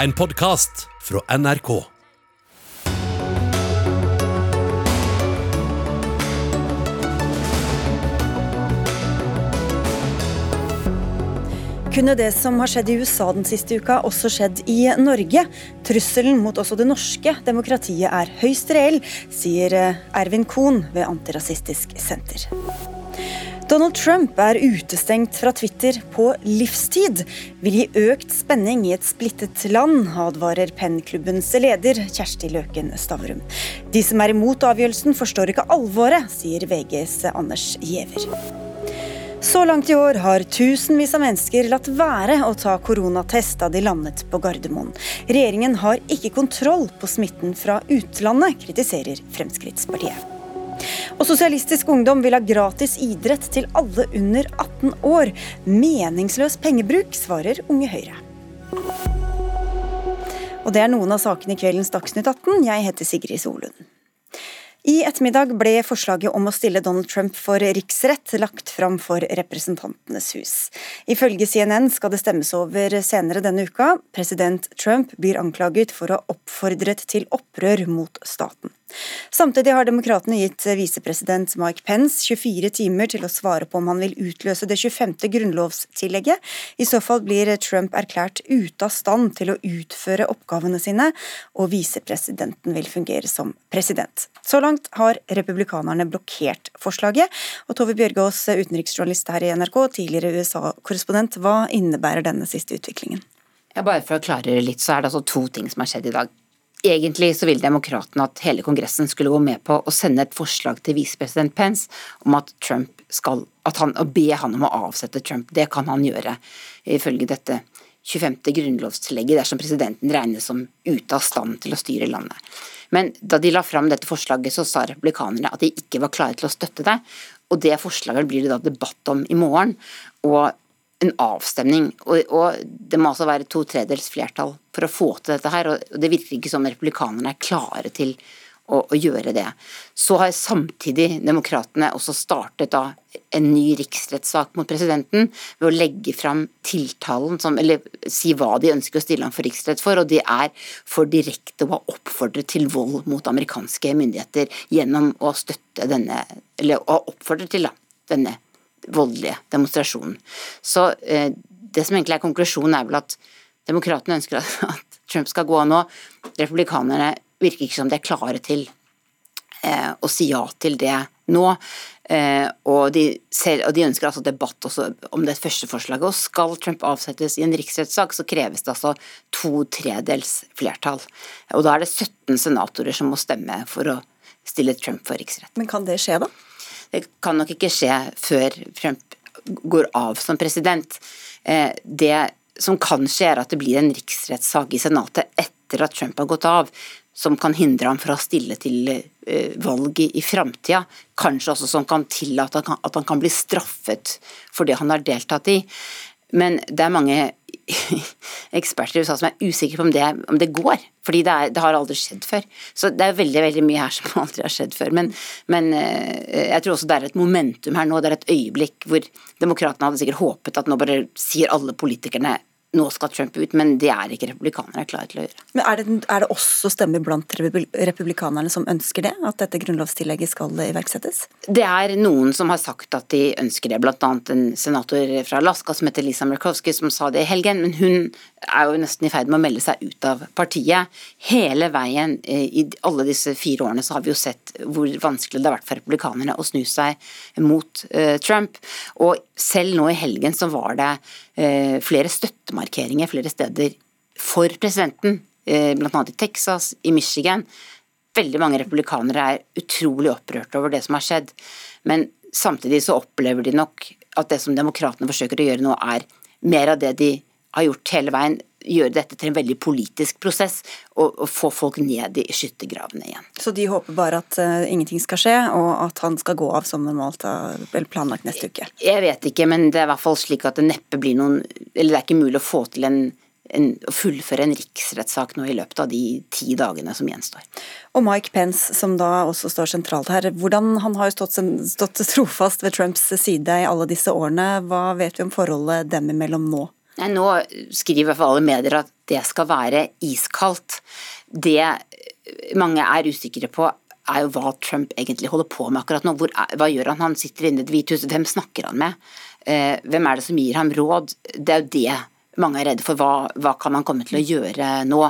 En podkast fra NRK. Kunne det som har skjedd i USA den siste uka, også skjedd i Norge? Trusselen mot også det norske demokratiet er høyst reell, sier eh, Ervin Kohn ved Antirasistisk Senter. Donald Trump er utestengt fra Twitter på livstid. Vil gi økt spenning i et splittet land, advarer Pennklubbens leder Kjersti Løken Stavrum. De som er imot avgjørelsen, forstår ikke alvoret, sier VGs Anders Giæver. Så langt i år har tusenvis av mennesker latt være å ta koronatest da de landet på Gardermoen. Regjeringen har ikke kontroll på smitten fra utlandet, kritiserer Fremskrittspartiet. Og Sosialistisk Ungdom vil ha gratis idrett til alle under 18 år. Meningsløs pengebruk, svarer Unge Høyre. Og det er noen av sakene i kveldens Dagsnytt 18. Jeg heter Sigrid Solund. I ettermiddag ble forslaget om å stille Donald Trump for riksrett lagt fram for Representantenes hus. Ifølge CNN skal det stemmes over senere denne uka. President Trump blir anklaget for å ha oppfordret til opprør mot staten. Samtidig har demokratene gitt visepresident Mike Pence 24 timer til å svare på om han vil utløse det 25. grunnlovstillegget. I så fall blir Trump erklært ute av stand til å utføre oppgavene sine, og visepresidenten vil fungere som president. Så langt har republikanerne blokkert forslaget. Og Tove Bjørgaas, utenriksjournalist her i NRK, tidligere USA-korrespondent, hva innebærer denne siste utviklingen? Ja, bare for å klargjøre litt, så er det altså to ting som har skjedd i dag. Egentlig så ville demokratene at hele Kongressen skulle gå med på å sende et forslag til visepresident Pence om at Trump skal at han, Å be han om å avsette Trump. Det kan han gjøre, ifølge dette 25. grunnlovstillegget dersom presidenten regnes som ute av stand til å styre landet. Men da de la fram dette forslaget, så sa republikanerne at de ikke var klare til å støtte det. Og det forslaget blir det da debatt om i morgen. Og en avstemning. Og, og, det må altså være to tredels flertall for å få til dette her. Og det virker ikke som republikanerne er klare til å, å gjøre det. Så har samtidig demokratene også startet da en ny riksrettssak mot presidenten ved å legge fram tiltalen, som, eller si hva de ønsker å stille ham for riksrett for, og det er for direkte å ha oppfordret til vold mot amerikanske myndigheter gjennom å støtte denne, eller å ha oppfordret til da, denne voldelige demonstrasjonen. Så eh, det som egentlig er konklusjonen, er vel at demokratene ønsker at Trump skal gå nå. Republikanerne virker ikke som de er klare til eh, å si ja til det nå. Eh, og, de selv, og, de ønsker altså debatt om det første forslaget. Og skal Trump avsettes i en riksrettssak, så kreves det altså to tredels flertall. Og da er det 17 senatorer som må stemme for å stille Trump for riksrett. Men kan det skje, da? Det kan nok ikke skje før Trump går av som president. Eh, det som kan skje, er at det blir en riksrettssak i Senatet etter at Trump har gått av, som kan hindre ham fra å stille til eh, valg i framtida. Kanskje også som kan tillate at han kan bli straffet for det han har deltatt i. Men det er mange eksperter i USA som er usikre på om det, om det går. Fordi det, det, har aldri skjedd før. Så det er veldig veldig mye her som aldri har skjedd før. Men, men eh, jeg tror også det er et momentum her nå. Det er et øyeblikk hvor demokratene hadde sikkert håpet at nå bare sier alle politikerne nå skal Trump ut, men det er ikke republikanere klare til å gjøre. Men Er det, er det også stemmer blant republikanerne som ønsker det, at dette grunnlovstillegget skal iverksettes? Det er noen som har sagt at de ønsker det, bl.a. en senator fra Alaska som heter Lisa Murkowski som sa det i helgen, men hun er jo nesten i ferd med å melde seg ut av partiet. Hele veien eh, i alle disse fire årene så har vi jo sett hvor vanskelig det har vært for republikanerne å snu seg mot uh, Trump. Og selv nå i helgen så var det uh, flere støttemarkeringer flere steder for presidenten, uh, bl.a. i Texas, i Michigan. Veldig mange republikanere er utrolig opprørte over det som har skjedd. Men samtidig så opplever de nok at det som demokratene forsøker å gjøre nå, er mer av det de har gjort hele veien, gjøre dette til en veldig politisk prosess og, og få folk ned i skyttergravene igjen. Så de håper bare at uh, ingenting skal skje, og at han skal gå av som normalt eller planlagt neste uke? Jeg vet ikke, men det er i hvert fall slik at det neppe blir noen Eller det er ikke mulig å få til en en, å fullføre en riksrettssak nå i løpet av de ti dagene som gjenstår. Og Mike Pence, som da også står sentralt her. hvordan Han har jo stått, stått trofast ved Trumps side i alle disse årene. Hva vet vi om forholdet dem imellom nå? Nei, nå skriver i hvert alle medier at det skal være iskaldt. Det mange er usikre på, er jo hva Trump egentlig holder på med akkurat nå. Hvor, hva gjør han? Han sitter inne i Det hvite huset, hvem snakker han med? Eh, hvem er det som gir ham råd? Det er jo det mange er redde for. Hva, hva kan han komme til å gjøre nå?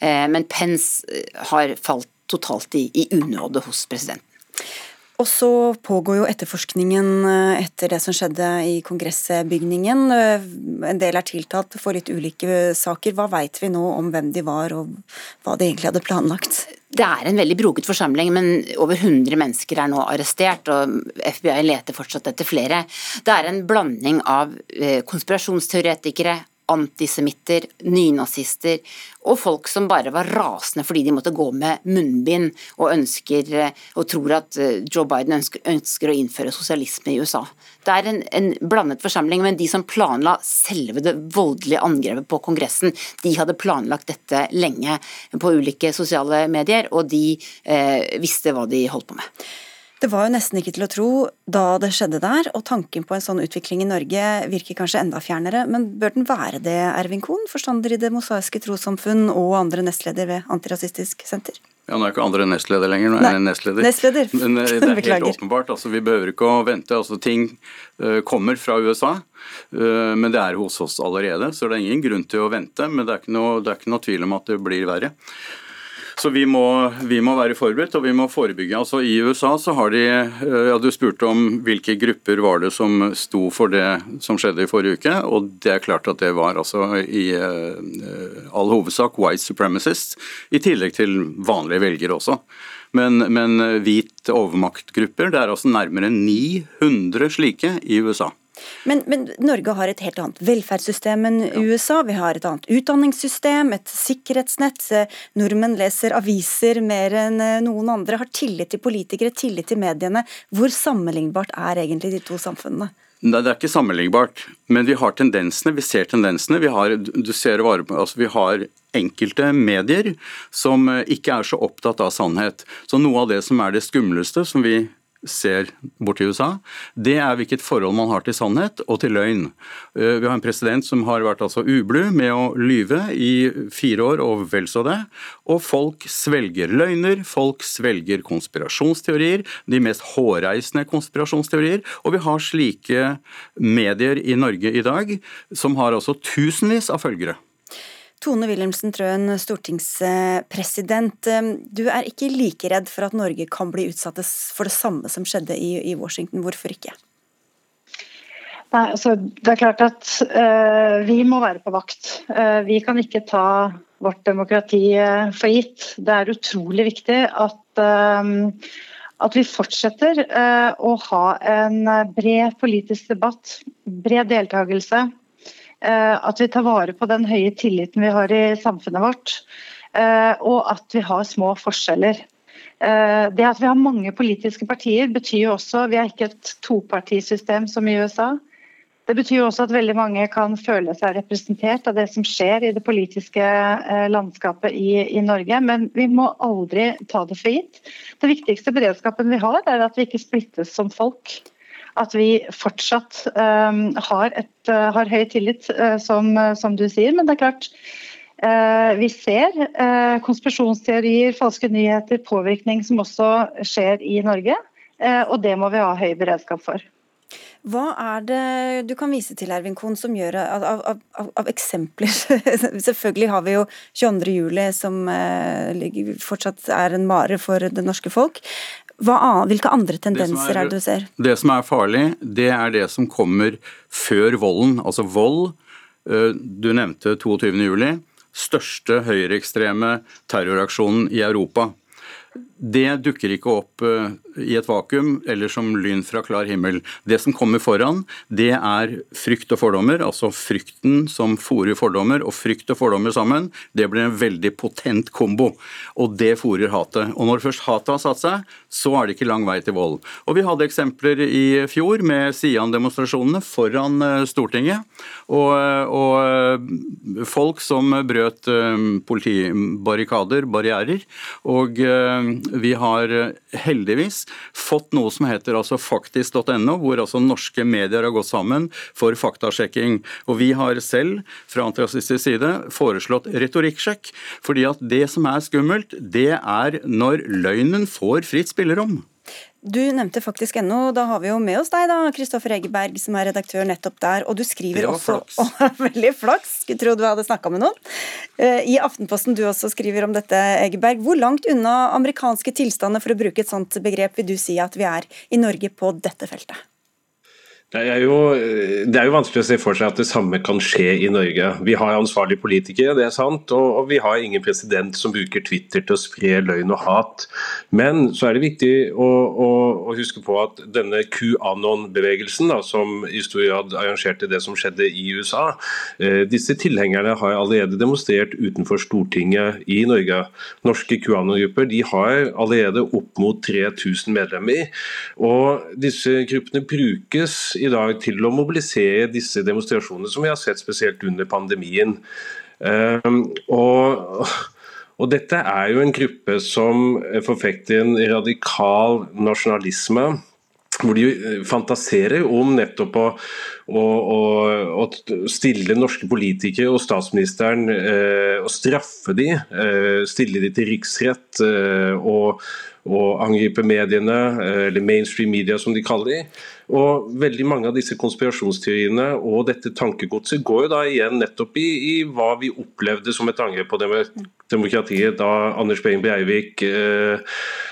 Eh, men Pence eh, har falt totalt i, i unåde hos presidenten. Og så pågår jo etterforskningen eh, etter det som skjedde i kongressbygningen. Eh, en del er tiltalt for litt ulike saker. Hva veit vi nå om hvem de var og hva de egentlig hadde planlagt? Det er en veldig broket forsamling, men over 100 mennesker er nå arrestert, og FBI leter fortsatt etter flere. Det er en blanding av eh, konspirasjonsteoretikere, antisemitter, nynazister og folk som bare var rasende fordi de måtte gå med munnbind og ønsker og tror at eh, Joe Biden ønsker, ønsker å innføre sosialisme i USA. Det er en, en, blandet forsamling, men de som planla selve det voldelige angrepet på Kongressen, de hadde planlagt dette lenge på ulike sosiale medier, og de eh, visste hva de holdt på med. Det var jo nesten ikke til å tro da det skjedde der, og tanken på en sånn utvikling i Norge virker kanskje enda fjernere. Men bør den være det, Ervin Kohn, forstander i Det mosaiske trossamfunn og andre nestleder ved Antirasistisk Senter? Ja, Nå er ikke andre nestleder lenger, nå er jeg nestleder. nestleder. Men eh, det er helt åpenbart. altså Vi behøver ikke å vente. altså Ting uh, kommer fra USA, uh, men det er hos oss allerede. Så det er ingen grunn til å vente. Men det er ikke noe, det er ikke noe tvil om at det blir verre. Så vi må, vi må, være forberedt, og vi må forebygge. Altså I USA så har de eh, ja, Du spurte om hvilke grupper var det som sto for det som skjedde i forrige uke. Og det er klart at det var altså i uh, all hovedsak white supremacists, i tillegg til vanlige velgere også. Men, men hvit overmaktgrupper, det er altså nærmere 900 slike i USA. Men, men, Norge har et helt annet velferdssystem enn ja. USA. Vi har et annet utdanningssystem, et sikkerhetsnett. Nordmenn leser aviser mer enn eh, noen andre, har tillit til politikere, tillit til mediene. Hvor sammenlignbart er egentlig de to samfunnene? Nei, Det er ikke sammenlignbart, men vi har tendensene. Vi ser tendensene. Vi har, du ser, altså vi har enkelte medier som eh, ikke er så opptatt av sannhet. Så Noe av det som er det skumleste, som vi ser bort til USA, det er hvilket forhold man har til sannhet og til løgn. Eh, vi har en president som har vært altså ublu med å lyve i fire år og vel så det. Og folk svelger løgner, folk svelger konspirasjonsteorier, de mest hårreisende konspirasjonsteorier. Og vi har slike medier i Norge i dag som har altså tusenvis av følgere. Tone Wilhelmsen Trøen, stortingspresident. Du er ikke like redd for at Norge kan bli utsatt for det samme som skjedde i, Washington. Hvorfor ikke? Nei, altså, det er klart at uh, vi må være på vakt. Uh, vi kan ikke ta vårt demokrati uh, for gitt. Det er utrolig viktig at, at vi fortsetter å ha en bred politisk debatt, bred deltakelse Eh, at vi tar vare på den høye tilliten vi har i samfunnet vårt. Eh, og at vi har små forskjeller. Eh, det at vi har mange politiske partier, betyr jo også Vi er ikke et topartisystem som i USA. Det betyr også at veldig mange kan føle seg representert av det som skjer i det politiske landskapet i, i, Norge, men vi må aldri ta det for gitt. Det viktigste beredskapen vi har, er at vi ikke splittes som folk at vi fortsatt um, har, et, uh, har, høy tillit, uh, som, som, du sier. Men det er klart, vi ser konspirasjonsteorier, falske nyheter, påvirkning som også skjer i Norge. og det må vi ha høy beredskap for. Hva er det du kan vise til Ervin Kohn, som gjør av, av, av, av eksempler? Selvfølgelig har vi jo 22.07, som eh, fortsatt er en mare for det norske folk. Hva, hvilke andre tendenser er, er, det du ser? Det som er farlig, det er det som kommer før volden. Altså vold. Eh, du nevnte 22.07. Største høyreekstreme terroraksjonen i Europa. Det dukker ikke opp eh, i et vakuum eller som lyn fra klar himmel. Det som kommer foran, det er frykt og fordommer. Altså frykten som fòrer fordommer, og frykt og fordommer sammen. Det blir en veldig potent kombo. Og det fòrer hatet. Og når først hatet har satt seg, så er det ikke lang vei til vold. Og vi hadde eksempler i fjor med Sian-demonstrasjonene foran eh, Stortinget. Og, og, eh, folk som brøt politibarrikader, barrierer, og vi har heldigvis fått noe som heter altså faktisk.no, hvor altså norske medier har gått sammen for faktasjekking. Og vi har selv fra antirasistisk side foreslått retorikksjekk. fordi at det som er skummelt, det er når løgnen får fritt spillerom. Du nevnte faktisk ennå, da har vi jo med oss deg, da, Kristoffer Egeberg, som er redaktør nettopp der. Og du skriver også flaks. Veldig flaks, skulle tro du hadde snakka med noen. Eh, I Aftenposten du også skriver om dette, Egeberg. Hvor langt unna amerikanske tilstander, for å bruke et sånt begrep, vil du si at vi er i Norge på dette feltet? Det er, jo, det er, jo, vanskelig å se for seg at det samme kan skje i Norge. Vi har ansvarlige politikere, det er sant, og, og, vi har ingen president som bruker Twitter til å spre løgn og hat. Men så er det viktig å, å, å huske på at denne QAnon-bevegelsen, som i stor grad arrangerte det som skjedde i USA, eh, disse tilhengerne har allerede demonstrert utenfor Stortinget i Norge. Norske QAnon-grupper de har allerede opp mot 3000 medlemmer. og Disse gruppene brukes i dag til å mobilisere disse demonstrasjonene, som vi har sett spesielt under pandemien. Ehm, og, og dette er jo en gruppe som forfekter en radikal nasjonalisme hvor de fantaserer om nettopp å, å, å, å stille norske politikere og statsministeren eh, og straffe de, eh, stille de til riksrett eh, og, og angripe mediene, eh, eller mainstream media som de kaller de. Og Veldig mange av disse konspirasjonsteoriene og dette tankegodset går jo da igjen nettopp i, i hva vi opplevde som et angrep på demokratiet da Anders Behring Breivik eh,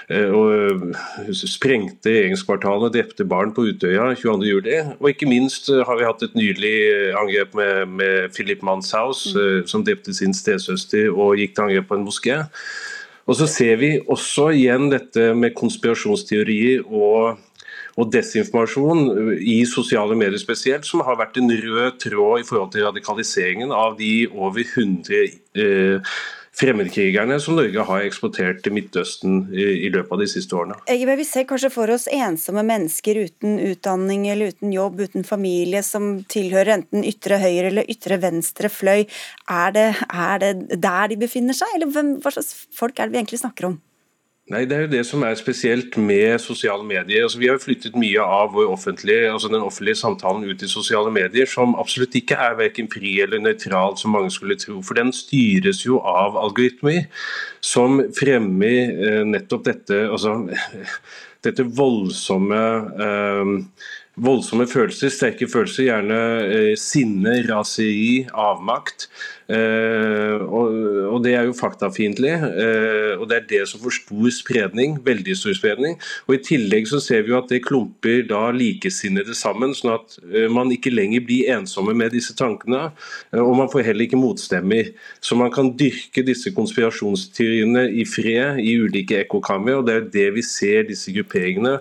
eh, sprengte regjeringskvartalet drepte barn på Utøya 22.07. Og ikke minst eh, har vi hatt et nydelig angrep med, med Philip Manshaus, eh, som drepte sin stesøster og gikk til angrep på en moské. Og så ser vi også igjen dette med konspirasjonsteorier og og desinformasjon i sosiale medier spesielt, som har vært en rød tråd i forhold til radikaliseringen av de over 100 eh, fremmedkrigerne som Norge har eksportert til Midtøsten i, løpet av de siste årene. Egebe, vi ser kanskje for oss ensomme mennesker uten utdanning eller uten jobb, uten familie, som tilhører enten ytre høyre eller ytre venstre fløy. Er det, er det der de befinner seg, eller hvem, hva slags folk er det vi egentlig snakker om? Nei, Det er jo det som er spesielt med sosiale medier. Altså, vi har flyttet mye av offentlige, altså den offentlige samtalen ut i sosiale medier, som absolutt ikke er verken fri eller nøytral, som mange skulle tro. For den styres jo av algoritmer som fremmer eh, nettopp dette, altså, dette voldsomme eh, voldsomme følelser, sterke følelser, gjerne eh, sinne, raseri, avmakt. Uh, og, og, Det er jo faktafiendtlig, uh, og det er det som får stor spredning. veldig stor spredning. Og I tillegg så ser vi jo at det klumper da likesinnede sammen, sånn at uh, man ikke lenger blir ensomme med disse tankene. og man får heller ikke motstemmer. Så man kan dyrke disse konspirasjonsteoriene i fred i ulike ekkokammer. og Det er det vi ser disse grupperingene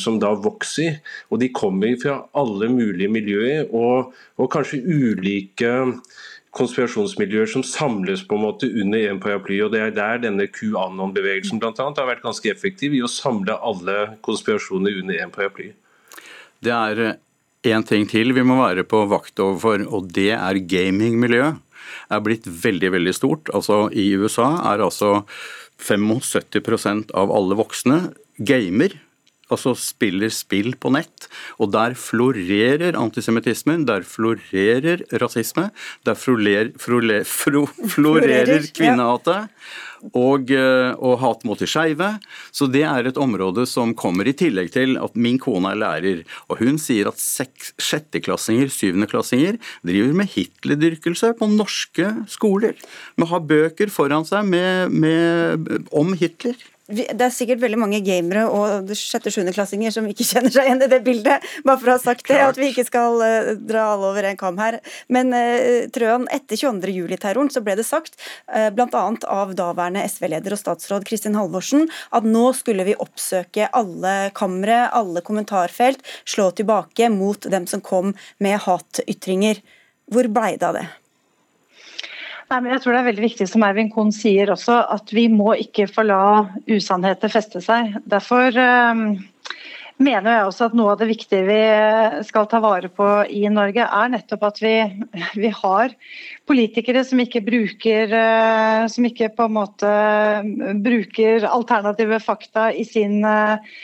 som da vokser. Og de kommer fra alle mulige miljøer, og, og kanskje ulike konspirasjonsmiljøer som samles på en måte under en paraply. og Det er der denne QAnon-bevegelsen bl.a. har vært ganske effektiv i å samle alle konspirasjoner under en paraply. Det er én eh, ting til vi må være på vakt overfor, og det er gamingmiljøet. er blitt veldig, veldig stort. Altså I USA er altså 75% av alle voksne gamer altså spiller spill på nett. Og der florerer antisemittismen, der florerer rasisme, der florerer, fro, florerer kvinnehatet. Og, eh, og, hat mot de skeive. Så det er et område som kommer i tillegg til at min kone er lærer. Og hun sier at sjetteklassinger, syvendeklassinger driver med Hitler-dyrkelse på norske skoler. Med å ha bøker foran seg med, med, om Hitler. Det er sikkert veldig mange gamere og sjette-sjuendeklassinger som ikke kjenner seg igjen i det bildet, bare for å ha sagt det, at vi ikke skal uh, dra alle over en kam her. Men uh, Trøan, etter 22. juli-terroren så ble det sagt, uh, bl.a. av daværende SV-leder og statsråd Kristin Halvorsen, at nå skulle vi oppsøke alle kamre, alle kommentarfelt, slå tilbake mot dem som kom med hatytringer. Hvor blei det av det? Nei, men jeg tror det er veldig viktig som Ervin Kohn sier også, at vi må ikke få la usannheter feste seg. Derfor, um, mener jeg også at noe av det viktige vi skal ta vare på i Norge, er nettopp at vi, vi har politikere som ikke bruker eh, som ikke på en måte bruker alternative fakta i sin eh,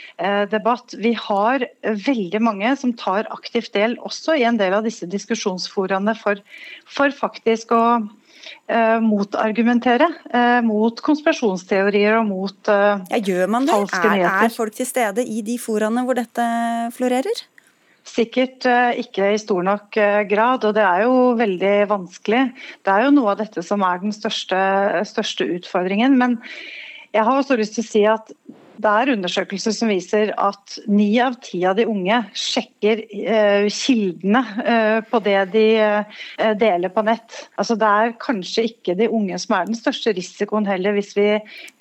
debatt. Vi har veldig mange som tar aktivt del også i en del av disse diskusjonsforaene for, for faktisk å motargumentere eh, mot konspirasjonsteorier og mot eh, ja, Gjør man det? Er, er, folk til stede i de foraene hvor dette florerer? Sikkert eh, ikke i stor nok eh, grad, og det er jo veldig vanskelig. Det er jo noe av dette som er den største, største utfordringen. Men jeg har også lyst til å si at det er undersøkelser som viser at ni av ti av de unge sjekker eh, kildene eh, på det de eh, deler på nett. Altså Det er kanskje ikke de unge som er den største risikoen heller, hvis vi,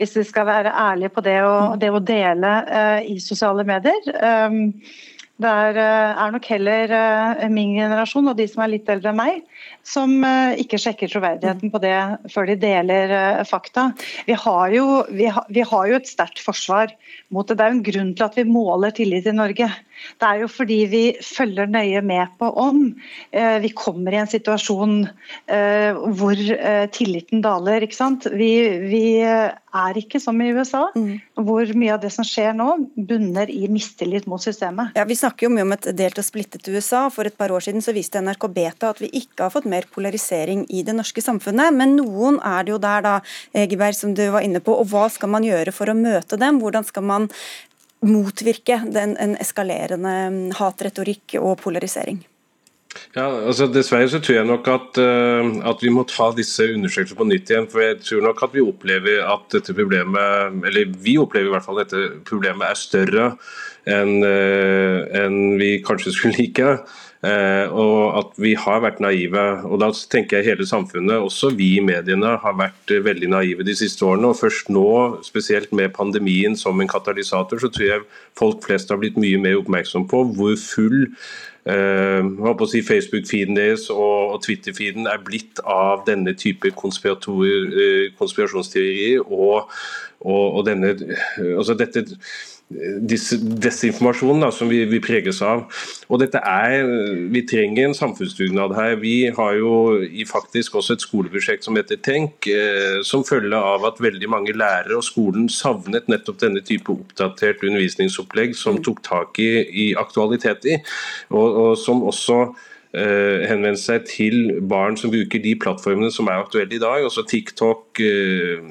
hvis vi skal være ærlige på det å, det å dele i sosiale medier. Det er, eh, er, nok heller eh, min generasjon og de som er litt eldre enn meg, som eh, ikke sjekker troverdigheten på det før de deler fakta. Vi har jo, vi har, vi har jo et sterkt forsvar mot det. Det er jo en grunn til at vi måler tillit i Norge. Det er jo fordi vi følger nøye med på om vi kommer i en situasjon hvor tilliten daler. ikke sant? Vi, vi er ikke som i USA, mm. hvor mye av det som skjer nå, bunner i mistillit mot systemet. Ja, Vi snakker jo mye om et delt og splittet USA. For et par år siden så viste NRK Beta at vi ikke har fått mer polarisering i det norske samfunnet. Men noen er det jo der, da, Egeberg, som du var inne på. Og hva skal man gjøre for å møte dem? Hvordan skal man motvirke den, en eskalerende hatretorikk og polarisering? Ja, altså Dessverre så tror jeg nok at, uh, at, vi må ta disse undersøkelsene på nytt igjen. For jeg tror nok at vi opplever at dette problemet eller vi opplever i hvert fall at dette problemet er større enn uh, en vi kanskje skulle like. Uh, og at vi har vært naive. og Da tenker jeg hele samfunnet, også vi i mediene, har vært veldig naive de siste årene. og Først nå, spesielt med pandemien som en katalysator, så tror jeg folk flest har blitt mye mer oppmerksom på hvor full uh, si Facebook-feeden deres og, Twitter-feeden er blitt av denne type uh, konspirasjonsteorier og, og, og denne, altså dette desinformasjonen da, som vi, vi, preges av. Og dette er, Vi trenger en samfunnsdugnad her. Vi har jo faktisk også et skoleprosjekt som heter Tenk, eh, som følge av at veldig mange lærere og skolen savnet nettopp denne type oppdatert undervisningsopplegg som mm. tok tak i, i aktualitet i, og, og som også Uh, henvende seg til barn som bruker de plattformene som er aktuelle i dag. Også TikTok, uh,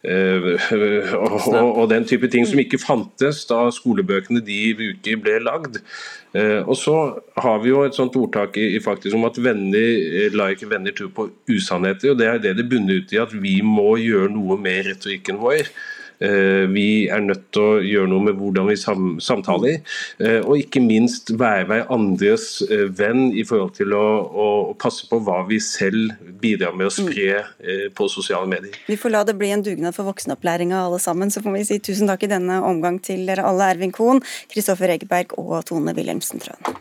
Eh, og, og, den type ting som ikke fantes da skolebøkene de uker ble lagd. Eh, og så har vi jo et sånt ordtak i, faktisk om at venner eh, la ikke venner tro på usannheter. og Det er det det bunner ut i at vi må gjøre noe med retorikken vår. Eh, vi er nødt til å gjøre noe med hvordan vi samtaler, eh, og ikke minst være hverandres andres venn i forhold til å, å, passe på hva vi selv bidrar med å spre på sosiale medier. Vi får la det bli en dugnad for voksenopplæringa alle sammen. Så får vi si tusen takk i denne omgang til dere alle, Ervin Kohn, Kristoffer Egeberg og Tone Wilhelmsen Trøen.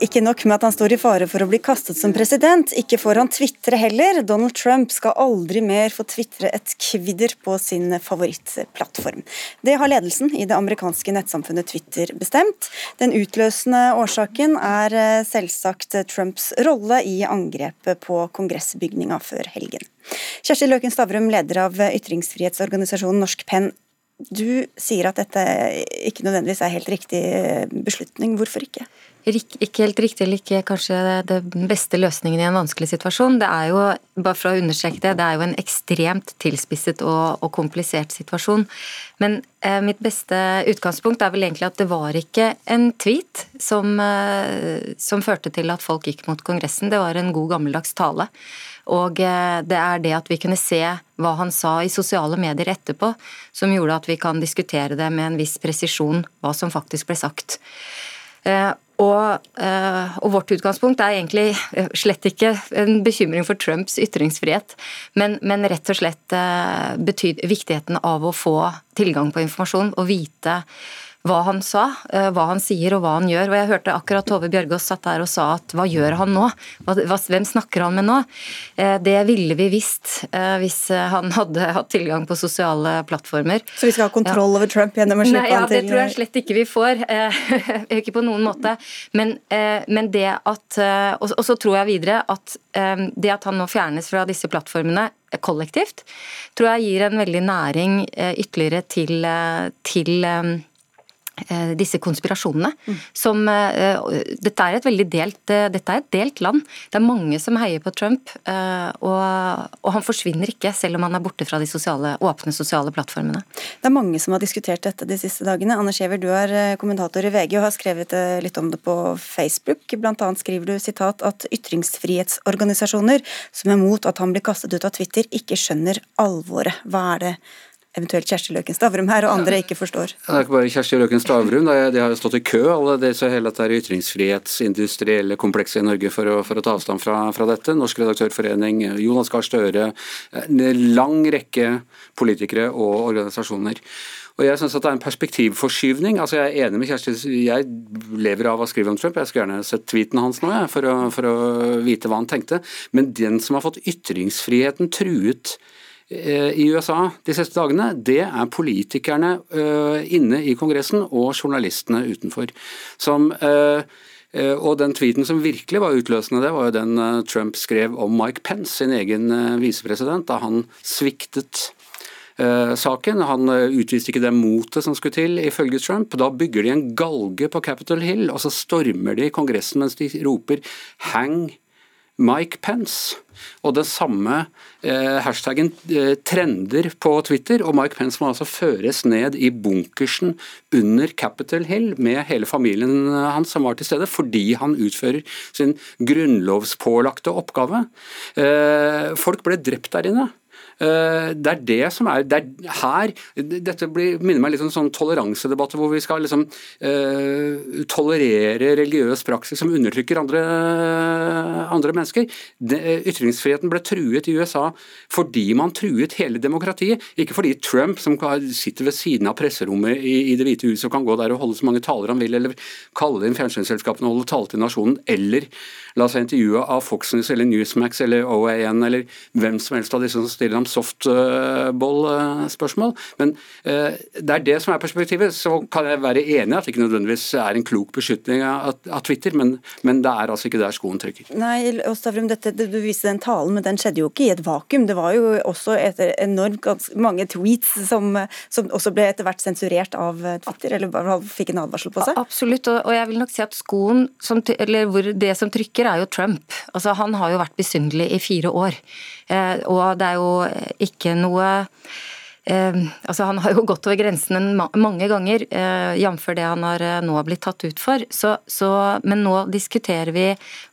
Ikke nok med at han står i fare for å bli kastet som president, ikke får han tvitre heller. Donald Trump skal aldri mer få tvitre et kvidder på sin favorittplattform. Det har ledelsen i det amerikanske nettsamfunnet Twitter bestemt. Den utløsende årsaken er eh, selvsagt Trumps rolle i angrepet på kongressbygninga før helgen. Kjersti Løken Stavrum, leder av ytringsfrihetsorganisasjonen Norsk Penn. Du sier at dette ikke nødvendigvis er helt riktig beslutning. Hvorfor ikke? Ikke helt riktig eller ikke kanskje det beste løsningen i en vanskelig situasjon. Det er jo, bare for å understreke det, det er jo en ekstremt tilspisset og, og komplisert situasjon. Men eh, mitt beste utgangspunkt er vel egentlig at det var ikke en tweet som, eh, som førte til at folk gikk mot Kongressen, det var en god gammeldags tale. Og eh, det er det at vi kunne se hva han sa i sosiale medier etterpå, som gjorde at vi kan diskutere det med en viss presisjon, hva som faktisk ble sagt. Eh, og, eh, og, vårt utgangspunkt er egentlig eh, slett ikke en bekymring for Trumps ytringsfrihet, men, men rett og slett betyd, viktigheten av å få tilgang på informasjon og vite hva han sa, eh, hva han sier og hva han gjør. Og jeg hørte akkurat Tove Bjørgaas satt der og sa at hva gjør han nå? hvem snakker han med nå? Eh, det ville vi visst eh, hvis han hadde hatt tilgang på sosiale plattformer. Så vi skal ha kontroll ja. over Trump gjennom å slippe Nei, ja, han til Det tror jeg slett ikke vi får. ikke på noen måte. Men, men det at Og så tror jeg videre at det at han nå fjernes fra disse plattformene kollektivt, tror jeg gir en veldig næring ytterligere til, til disse konspirasjonene. Mm. Som, uh, dette er et veldig delt, uh, dette er et delt land. Det er mange som heier på Trump, uh, og, og, han forsvinner ikke selv om han er borte fra de sosiale, åpne sosiale plattformene. Det er mange som har diskutert dette de siste dagene. Anders Giæver, du er kommentator i VG og har skrevet litt om det på Facebook. Blant annet skriver du sitat at ytringsfrihetsorganisasjoner som er mot at han blir kastet ut av Twitter, ikke skjønner alvoret. Hva er det eventuelt Kjersti Løken Stavrum her, og andre ikke forstår? Det er ikke bare Kjersti Løken Stavrum, de har jo stått i kø, alle disse så hele dette ytringsfrihetsindustrielle komplekset i Norge for å, for å ta avstand fra, fra, dette. Norsk redaktørforening, Jonas Gahr Støre, en lang rekke politikere og organisasjoner. Og jeg synes at Det er en perspektivforskyvning. altså Jeg er enig med Kjersti. Jeg lever av å skrive om Trump. Jeg skulle gjerne sett tweeten hans nå jeg, for, å, for å vite hva han tenkte. Men den som har fått ytringsfriheten truet i USA de siste dagene, det er politikerne eh, inne i Kongressen og journalistene utenfor. Som eh, og den tweeten som virkelig var utløsende, det var jo den Trump skrev om Mike Pence, sin egen visepresident, da han sviktet saken. Han utviste ikke det motet som skulle til, ifølge Trump. Da bygger de en galge på Capitol Hill, og så stormer de Kongressen mens de roper 'hang Mike Pence'. Og den samme eh, hashtaggen eh, trender på Twitter, og Mike Pence må altså føres ned i bunkersen under Capitol Hill med hele familien hans som var til stede, fordi han utfører sin grunnlovspålagte oppgave. Eh, folk ble drept der inne. Eh, det er det som er det er her Dette blir, minner meg litt om sånn toleransedebatter hvor vi skal liksom uh, tolerere religiøs praksis som undertrykker andre, andre mennesker. Det, ytringsfriheten ble truet i USA fordi man truet hele demokratiet. Ikke fordi Trump, som sitter ved siden av presserommet i, i Det hvite huset og kan gå der og holde så mange taler han vil, eller kalle inn fjernsynsselskapene og holde tale til nasjonen, eller la seg intervjue av Fox News eller Newsmax eller OAN eller hvem som helst av disse som stiller ham softball-spørsmål. Men eh, det er det som er perspektivet. Så kan jeg være enig at det ikke nødvendigvis er en klok beslutning av, Twitter, men, men, det er altså ikke der skoen trykker. Nei, Stavrum, dette, Du viste den talen, men den skjedde jo ikke i et vakuum. Det var jo også etter enormt mange tweets som, som også ble etter hvert sensurert av Twitter, eller fikk en advarsel på seg? Absolutt, og jeg vil nok si at skoen, som, eller det som trykker, er jo Trump. Altså, han har jo vært besynderlig i fire år. Eh, og det er jo ikke noe Eh, altså Han har jo gått over grensen mange ganger, eh, jf. det han har eh, nå blitt tatt ut for. Så, så, men nå diskuterer vi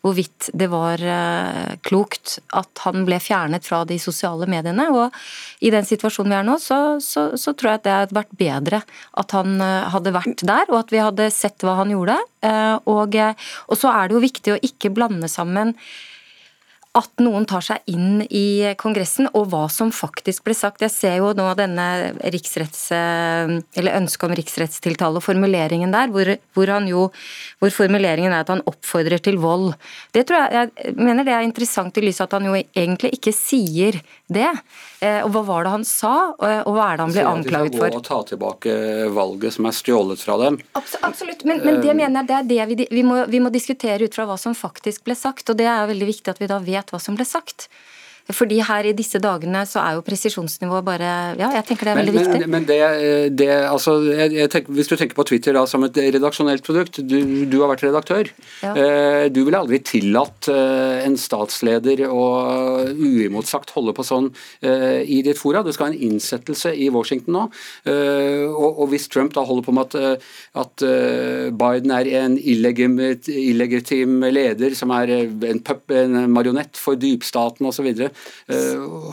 hvorvidt det var eh, klokt at han ble fjernet fra de sosiale mediene. Og i den situasjonen vi er nå, så, så, så tror jeg at det hadde vært bedre at han eh, hadde vært der, og at vi hadde sett hva han gjorde. Eh, og, og så er det jo viktig å ikke blande sammen at noen tar seg inn i Kongressen, og hva som faktisk ble sagt. Jeg ser jo nå denne riksretts, eller ønsket om riksrettstiltale og formuleringen der, hvor, hvor, jo, hvor, formuleringen er at han oppfordrer til vold. Det tror jeg, jeg mener det er interessant i lys av at han jo egentlig ikke sier det. Eh, og Hva var det han sa, og hva er det han ble anklaget for? De skal gå og ta tilbake valget som er stjålet fra dem. Absolutt, men, men det eh, mener jeg det er det vi, vi, må, vi må diskutere ut fra hva som faktisk ble sagt. og Det er veldig viktig at vi da vet hva som ble sagt. Fordi her i disse dagene så er jo presisjonsnivået bare Ja, jeg tenker det er veldig men, viktig. Men det, det altså, jeg, jeg tenker, Hvis du tenker på Twitter da som et redaksjonelt produkt, du, du har vært redaktør. Ja. Eh, du ville aldri tillatt eh, en statsleder å uimotsagt holde på sånn eh, i ditt fora. Du skal ha en innsettelse i Washington nå. Og, og hvis Trump da holder på med at, at Biden er en illegitim leder som er en, pup, en marionett for dypstaten osv., Eh,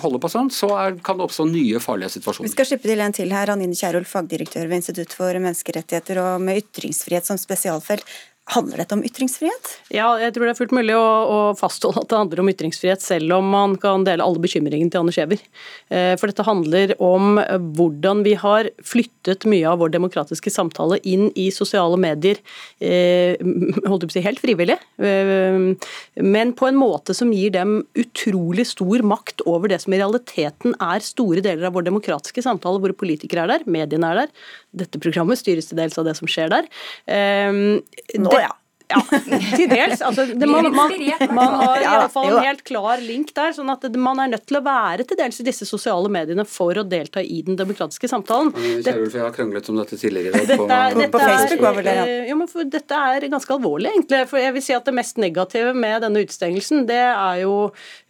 holder på sånn, så er, kan det oppstå nye farlige situasjoner. Vi skal slippe til en til her. Anine Kierulf, fagdirektør ved Institutt for menneskerettigheter og med ytringsfrihet som spesialfelt. Handler dette om ytringsfrihet? Ja, jeg tror det er fullt mulig å, å, fastholde at det handler om ytringsfrihet, selv om man kan dele alle bekymringene til Anne Skjever. Eh, for dette handler om hvordan vi har flyttet mye av vår demokratiske samtale inn i sosiale medier, eh, holdt jeg på å si helt frivillig, eh, men på en måte som gir dem utrolig stor makt over det som i realiteten er store deler av vår demokratiske samtale, hvor politikere er der, mediene er der. Dette programmet styres til dels av det som skjer der. Nå ja. Ja, til dels. Altså, det, man, man, man, har i alle fall en helt klar link der. sånn at Man er nødt til å være til dels i disse sosiale mediene for å delta i den demokratiske samtalen. Kjærulf, jeg har kranglet om dette tidligere. Dette, på, dette, på Facebook var vel det, ja. Eh, men for dette er ganske alvorlig, egentlig. For jeg vil si at Det mest negative med denne utstengelsen, det er jo,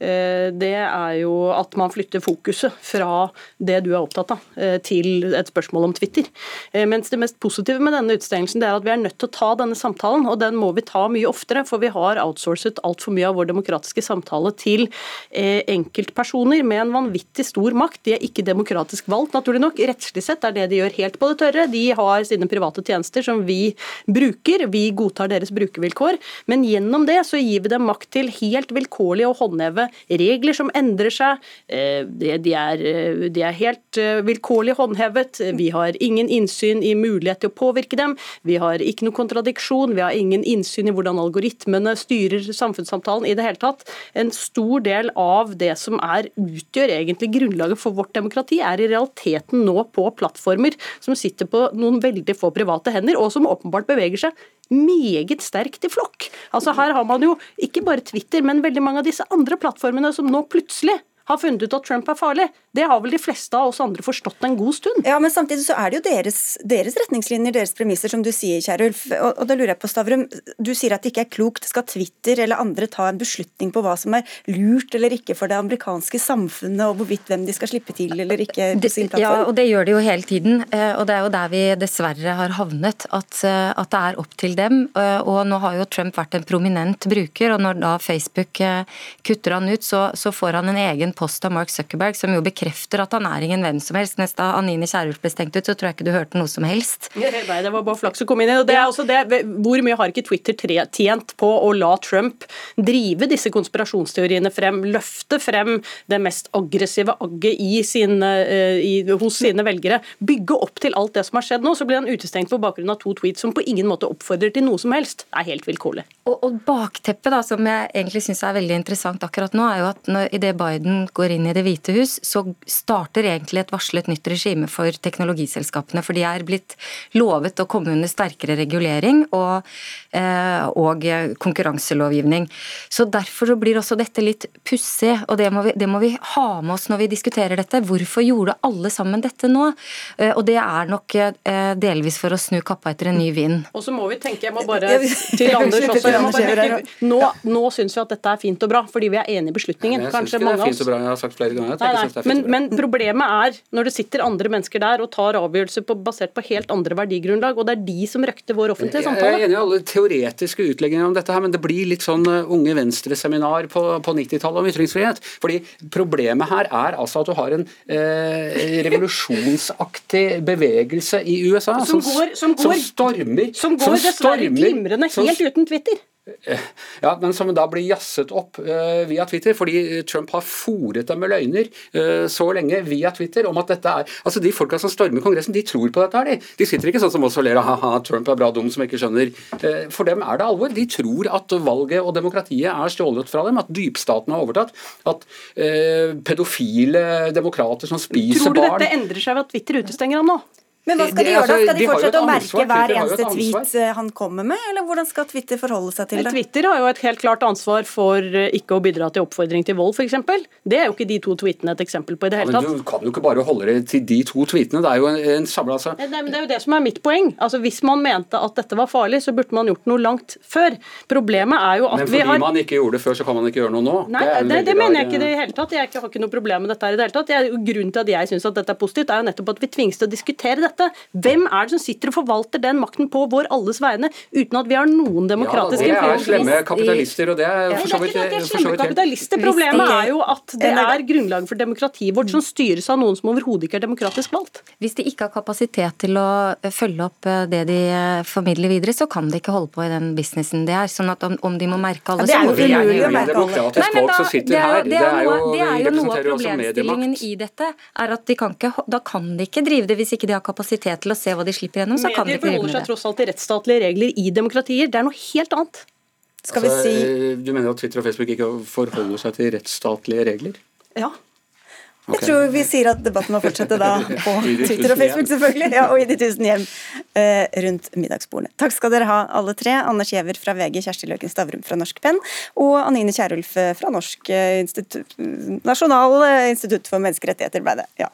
eh, det er jo at man flytter fokuset fra det du er opptatt av, eh, til et spørsmål om Twitter. Mens det mest positive med denne utstengelsen, det er at vi er nødt til å ta denne samtalen. og den må vi ta mye oftere, for vi har outsourcet altfor mye av vår demokratiske samtale til eh, enkeltpersoner med en vanvittig stor makt. De er ikke demokratisk valgt, naturlig nok. Rettslig sett er det de gjør helt på det tørre. De har sine private tjenester som vi bruker. Vi godtar deres brukervilkår. Men gjennom det så gir vi dem makt til helt vilkårlig å håndheve regler som endrer seg. Eh, de er, eh, de er helt vilkårlig håndhevet. Vi har ingen innsyn i mulighet til å påvirke dem. Vi har ikke noe kontradiksjon. Vi har ingen innsyn i hvordan algoritmene styrer samfunnssamtalen i det hele tatt. En stor del av det som er, utgjør egentlig grunnlaget for vårt demokrati, er i realiteten nå på plattformer som sitter på noen veldig få private hender, og som åpenbart beveger seg meget sterkt i flokk. Altså Her har man jo ikke bare Twitter, men veldig mange av disse andre plattformene som nå plutselig har funnet ut at Trump er farlig. Det har vel de fleste av oss andre forstått en god stund. Ja, men samtidig så er det jo deres, deres retningslinjer, deres premisser, som du sier, Kjerulf. Og, og da lurer jeg på, Stavrum, du sier at det ikke er klokt. Skal Twitter eller andre ta en beslutning på hva som er lurt eller ikke for det amerikanske samfunnet, og hvorvidt hvem de skal slippe til eller ikke på sin plattform? Ja, og det gjør de jo hele tiden. Eh, og det er jo der vi dessverre har havnet, at, eh, at det er opp til dem. Eh, og nå har jo Trump vært en prominent bruker, og når da Facebook kutter han ut, så, så får han en egen post av Mark Zuckerberg som jo bekrefter bekrefter at han er ingen hvem som helst. Mens da Anine Kierulf ble stengt ut, så tror jeg ikke du hørte noe som helst. Nei, det var bare flaks å komme inn i. Og det er også det, Hvor mye har ikke Twitter tjent på å la Trump drive disse konspirasjonsteoriene frem, løfte frem det mest aggressive agget eh, i, hos sine velgere, bygge opp til alt det som har skjedd nå, så blir han utestengt på bakgrunn av to tweets som på ingen måte oppfordrer til noe som helst. Det er helt vilkårlig. Og, og bakteppet, da, som jeg egentlig syns er veldig interessant akkurat nå, er jo at når, idet Biden går inn i Det hvite hus, så starter egentlig et varslet nytt regime for teknologiselskapene. For de er blitt lovet å komme under sterkere regulering og, og konkurranselovgivning. Så Derfor så blir også dette litt pussig, og det må, vi, det må, vi, ha med oss når vi diskuterer dette. Hvorfor gjorde alle sammen dette nå? Eh, og det er nok eh, delvis for å snu kappa etter en ny vind. Og så må vi tenke, jeg må bare til Anders også, jeg må bare nå, nå syns vi at dette er fint og bra, fordi vi er enig i beslutningen. jeg syns ikke det er fint og bra, jeg har sagt flere ganger. Nei, nei, men, men, problemet er når det sitter andre mennesker der og tar avgjørelser på, basert på helt andre verdigrunnlag, og det er de som røkter vår offentlige samtale. Jeg er enig i alle teoretiske utlegginger om dette her, men det blir litt sånn uh, Unge Venstre-seminar på, på 90-tallet om ytringsfrihet. Fordi problemet her er altså at du har en eh, revolusjonsaktig bevegelse i USA som, som, går, som, går, som stormer Som går dessverre glimrende helt uten Twitter. Ja, men som da blir jazzet opp uh, via Twitter, fordi Trump har fòret dem med løgner uh, så lenge via Twitter om at dette er Altså, De folka som stormer Kongressen, de tror på dette. her, De De sitter ikke sånn som oss og ler ha-ha, Trump er bra dum som ikke skjønner. For dem er det alvor. De tror at valget og demokratiet er stjålet fra dem, at dypstaten har overtatt. At pedofile demokrater som spiser barn Tror du dette endrer seg ved at Twitter utestenger ham nå? Men hva skal de, gjøre da? Altså, skal de, fortsette å merke hver eneste tweet eh, han kommer med, eller hvordan skal Twitter forholde seg til det? Twitter har jo et helt klart ansvar for eh, ikke å bidra til oppfordring til vold, f.eks. Det er jo ikke de to tweetene et eksempel på i det hele tatt. Ja, men Du kan jo ikke bare holde det til de to tweetene, det er jo en, en samla altså. det, det, er jo det som er mitt poeng. Altså Hvis man mente at dette var farlig, så burde man gjort noe langt før. Problemet er jo at vi har Men fordi man ikke gjorde det før, så kan man ikke gjøre noe nå? Nei, det, det mener jeg ikke i det hele tatt. Jeg har ikke noe problem med dette her i det hele tatt. Jeg, grunnen til at jeg syns at dette er positivt, er jo nettopp at vi tvinges til å diskutere dette. Dette? Hvem er det som sitter og forvalter den makten på vår alles vegne, uten at vi har noen demokratiske ja, Det er slemme kapitalister, og det er for så vidt slemme kapitalister. Problemet er jo at det er grunnlaget for demokratiet vårt som styres av noen som overhodet ikke er demokratisk valgt. Hvis de ikke har kapasitet til å følge opp eh, det de eh, formidler videre, så kan de ikke holde på i den businessen det er. Sånn at om, om de må merke alle, ja, det er jo umulig å merke alle. Nei, men da, det, er, det, er noe, det er jo noe av problemstillingen i dette. er at de kan ikke, Da kan de ikke drive det hvis ikke de har kapasitet til å se hva de slipper gjennom. så kan de ikke forholder seg tross alt til rettsstatlige regler i demokratier. Det er noe helt annet. Skal altså, vi si... Du mener at Twitter og Facebook ikke forholder seg til rettsstatlige regler? Ja. Okay. Jeg tror vi sier at debatten må fortsette da på Twitter og Facebook, selvfølgelig. Ja, og i de tusen hjem eh, rundt middagsbordene. Takk skal dere ha, alle tre. Anders Giæver fra VG, Kjersti Løken Stavrum fra Norsk Penn og Anine Kierulf fra Norsk eh, institutt, Nasjonal eh, institutt for menneskerettigheter, ble det. Ja.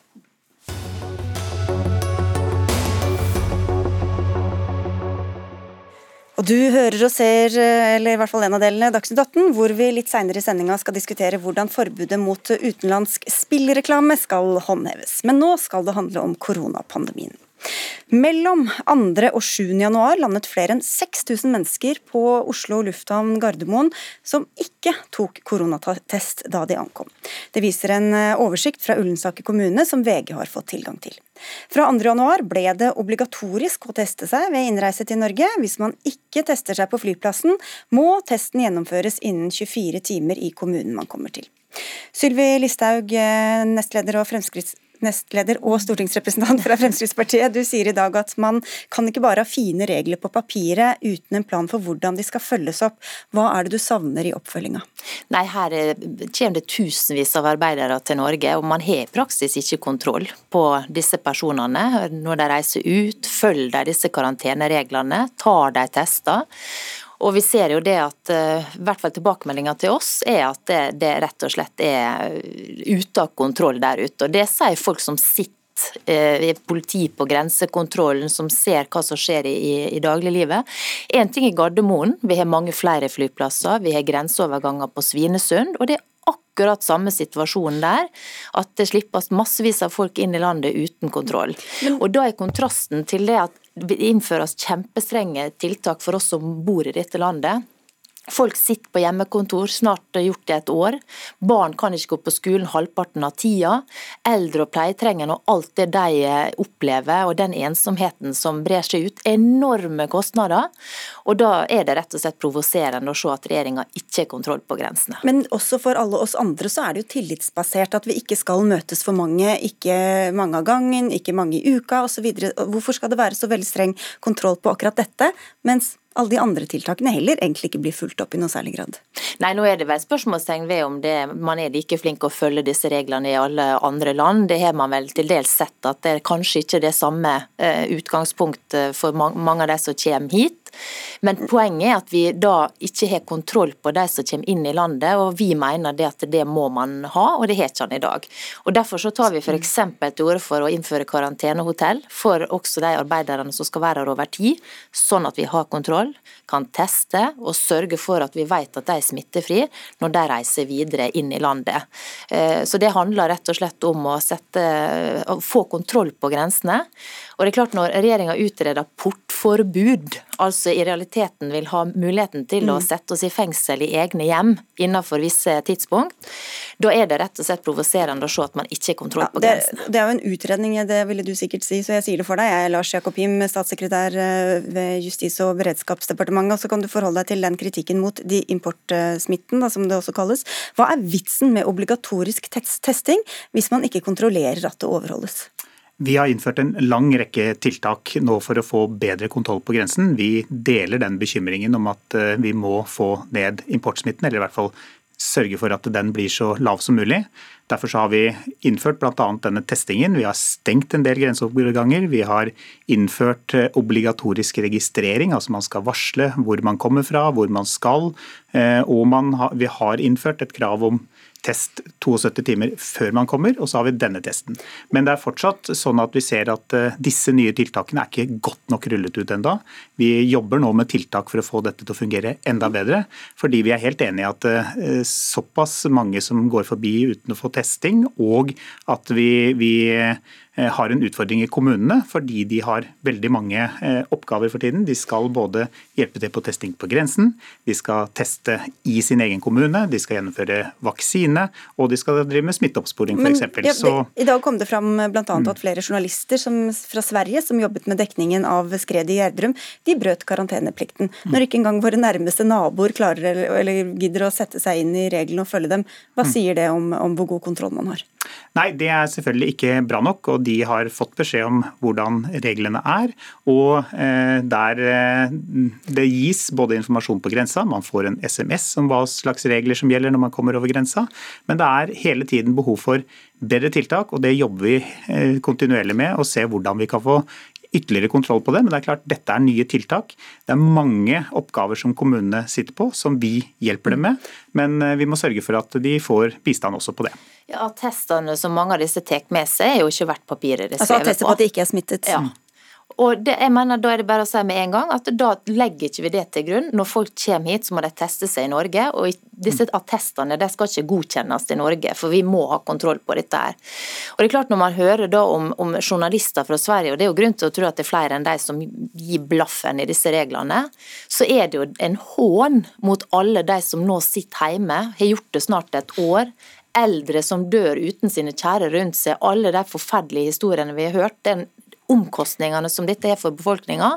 Og du hører og ser, eh, eller i hvert fall en av delene, Dagsnytt 18, hvor vi litt seinere i sendinga skal diskutere hvordan forbudet mot utenlandsk spillreklame skal håndheves. Men nå skal det handle om koronapandemien. Mellom 2. og 7. januar landet flere enn 6000 mennesker på Oslo lufthavn Gardermoen som ikke tok koronatest da de ankom. Det viser en eh, oversikt fra Ullensaker kommune som VG har fått tilgang til. Fra 2. januar ble det obligatorisk å teste seg ved innreise til Norge. Hvis man ikke tester seg på flyplassen, må testen gjennomføres innen 24 timer i kommunen man kommer til. Sylvi Listhaug, eh, nestleder og Fremskrittspartiet nestleder og stortingsrepresentant fra Fremskrittspartiet. Du sier i dag at man kan ikke bare ha fine regler på papiret uten en plan for hvordan de skal følges opp. Hva er det du savner i oppfølginga? Nei, Her kommer det tusenvis av arbeidere til Norge, og man har i praksis ikke kontroll på disse personene når de reiser ut. Følger de disse karantenereglene? Tar de tester? Og vi ser jo det at eh, i hvert fall tilbakemeldinga til oss er at det, det, rett og slett er ute av kontroll der ute. Og det sier folk som sitter eh, politi på grensekontrollen som ser hva som skjer i, i dagliglivet. Én ting er Gardermoen, vi har mange flere flyplasser, vi har grenseoverganger på Svinesund. og det er akkurat samme situasjon der, at det slippes massevis av folk inn i landet uten kontroll. Og Da er kontrasten til det at innføres kjempestrenge tiltak for oss som bor i dette landet. Folk sitter på hjemmekontor, snart gjort det et år. Barn kan ikke gå på skolen halvparten av tida. Eldre og pleietrengende og alt det de opplever, og den ensomheten som brer seg ut. Enorme kostnader. Og da er det rett og slett provoserende å se at regjeringa ikke har kontroll på grensene. Men også for alle oss andre så er det jo tillitsbasert at vi ikke skal møtes for mange, ikke mange av gangen, ikke mange i uka osv. Hvorfor skal det være så veldig streng kontroll på akkurat dette, mens alle de andre tiltakene heller egentlig ikke blir fulgt opp i noe særlig grad. Nei, nå er det vel spørsmålstegn ved om det, man er like flink å følge disse reglene i alle andre land. Det har man vel til dels sett at det er kanskje ikke det samme uh, utgangspunkt for mange av de som kommer hit. Men poenget er at vi da ikke har kontroll på de som kommer inn i landet, og vi mener det at det må man ha, og det har han i dag. Og Derfor så tar vi f.eks. til orde for å innføre karantenehotell for også de arbeiderne som skal være her over tid, sånn at vi har kontroll, kan teste og sørge for at vi vet at de er smittefrie når de reiser videre inn i landet. Eh, så det handler rett og slett om å, sette, å få kontroll på grensene. Og det er klart Når regjeringa utreder portforbud, altså i realiteten vil ha muligheten til å mm. sette oss i fengsel i egne hjem innenfor visse tidspunkt, da er det rett og slett provoserende å se at man ikke har kontroll på grensen. Det, det, er jo en utredning, det ville du sikkert si, så jeg sier det for deg. Jeg er Lars Jakob Him, statssekretær eh, ved Justis- og beredskapsdepartementet, og så kan du forholde deg til den kritikken mot de importsmitten, da, som det også kalles. Hva er vitsen med obligatorisk testing hvis man ikke kontrollerer at det overholdes? Vi har innført en lang rekke tiltak nå for å få bedre kontroll på grensen. Vi deler den bekymringen om at eh, vi må få ned importsmitten, eller i hvert fall sørge for at den blir så lav som mulig. Derfor har vi innført bl.a. denne testingen. Vi har stengt en del grenseoverganger. Vi har innført eh, obligatorisk registrering, altså man skal varsle hvor man kommer fra, hvor man skal. Eh, og man har, vi har innført et krav om test 72 timer før man kommer, og så har vi denne testen. Men det er fortsatt sånn at vi ser at eh, disse nye tiltakene er ikke godt nok rullet ut enda. Vi jobber nå med tiltak for å få dette til å fungere enda bedre, fordi vi er helt enig i at eh, såpass mange som går forbi uten å få testing, og at vi, vi har en utfordring i kommunene fordi de har veldig mange oppgaver for tiden. De skal både hjelpe til på testing på grensen, de skal teste i sin egen kommune, de skal gjennomføre vaksine og de skal drive med smitteoppsporing f.eks. Ja, I dag kom det fram bl.a. at flere journalister som, fra Sverige som jobbet med dekningen av skredet i Gjerdrum, de brøt karanteneplikten. Når ikke engang våre nærmeste naboer klarer eller, eller gidder å sette seg inn i reglene og følge dem, hva mm. sier det om, om hvor god kontroll man har? Nei, det er selvfølgelig ikke bra nok, og de har fått beskjed om hvordan reglene er. Og eh, der eh, det gis både informasjon på grensa, man får en SMS om hva slags regler som gjelder når man kommer over grensa, men det er hele tiden behov for bedre tiltak, og det jobber vi eh, kontinuerlig med. å se hvordan vi kan få ytterligere kontroll på det. Men det er klart, dette er nye tiltak. Det er mange oppgaver som kommunene sitter på, som vi hjelper dem med. Men eh, vi må sørge for at de får bistand også på det. Ja, Attestene som mange av disse tar med seg, er jo ikke verdt papiret det er altså, Attester på at de ikke er smittet. Ja. Og det, jeg mener, Da er det bare å si med en gang at da legger ikke vi det til grunn. Når folk kommer hit, så må de teste seg i Norge. og Disse attestene de skal ikke godkjennes i Norge, for vi må ha kontroll på dette. her. Og det er klart Når man hører da om, om journalister fra Sverige, og det er jo grunn til å tro at det er flere enn de som gir blaffen i disse reglene, så er det jo en hån mot alle de som nå sitter hjemme, har gjort det snart et år eldre som dør uten sine kjære rundt seg, alle de forferdelige historiene vi har hørt, den omkostningene som dette er for befolkninga,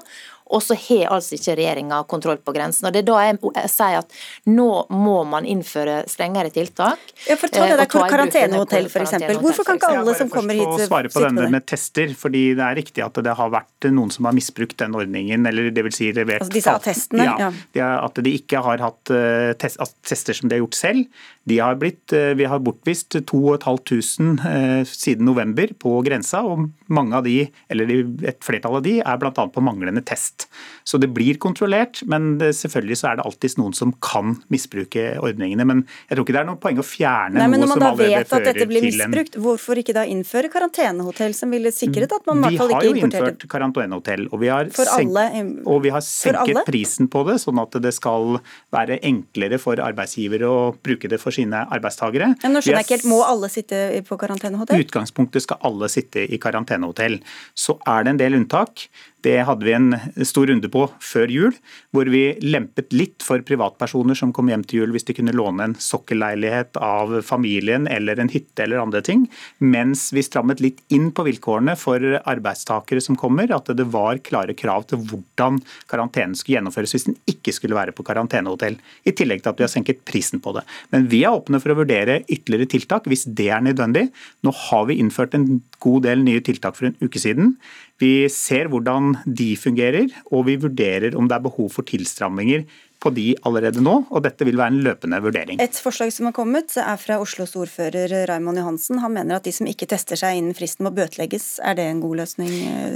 og så har altså ikke regjeringa kontroll på grensen. Og Det er da jeg sier at nå må man innføre strengere tiltak. Ja, for ta det der karantenehotell f.eks. Hvorfor kan ikke alle som kommer hit sitte svare på denne med tester, fordi det er riktig at det har vært noen som har misbrukt den ordningen, eller det vil si levert altså disse attestene? Ja, ja. At de ikke har hatt uh, tester som de har gjort selv. De har blitt, uh, vi har bortvist 2500 uh, siden november på grensa, og mange av de, eller et flertall av de, er bl.a. på manglende test. Så det blir kontrollert, men selvfølgelig så er det alltid noen som kan misbruke ordningene. Men jeg tror ikke det er noe poeng å fjerne Nei, noe som allerede fører til en Når man da vet at dette blir misbrukt, hvorfor ikke da innføre karantenehotell som ville sikret at man i hvert fall ikke importerte Vi har jo innført karantenehotell, og vi har, senk, og vi har senket prisen på det, sånn at det skal være enklere for arbeidsgivere å bruke det for sine arbeidstakere. Men nå skjønner jeg ikke helt, Må alle sitte på karantenehotell? I utgangspunktet skal alle sitte i karantenehotell. Så er det en del unntak. Det hadde vi en stor runde på før jul, hvor vi lempet litt for privatpersoner som kom hjem til jul hvis de kunne låne en sokkelleilighet av familien eller en hytte eller andre ting, mens vi strammet litt inn på vilkårene for arbeidstakere som kommer, at det var klare krav til hvordan karantenen skulle gjennomføres hvis den ikke skulle være på karantenehotell. I tillegg til at vi har senket prisen på det. Men vi er åpne for å vurdere ytterligere tiltak hvis det er nødvendig. Nå har vi innført en god del nye tiltak for en uke siden. Vi ser hvordan de fungerer, og vi vurderer om det er behov for tilstramminger på de allerede nå, og dette vil være en løpende vurdering. Et forslag som har kommet er fra Oslos ordfører Raymond Johansen. Han mener at de som ikke tester seg innen fristen må bøtelegges. Er det en god løsning,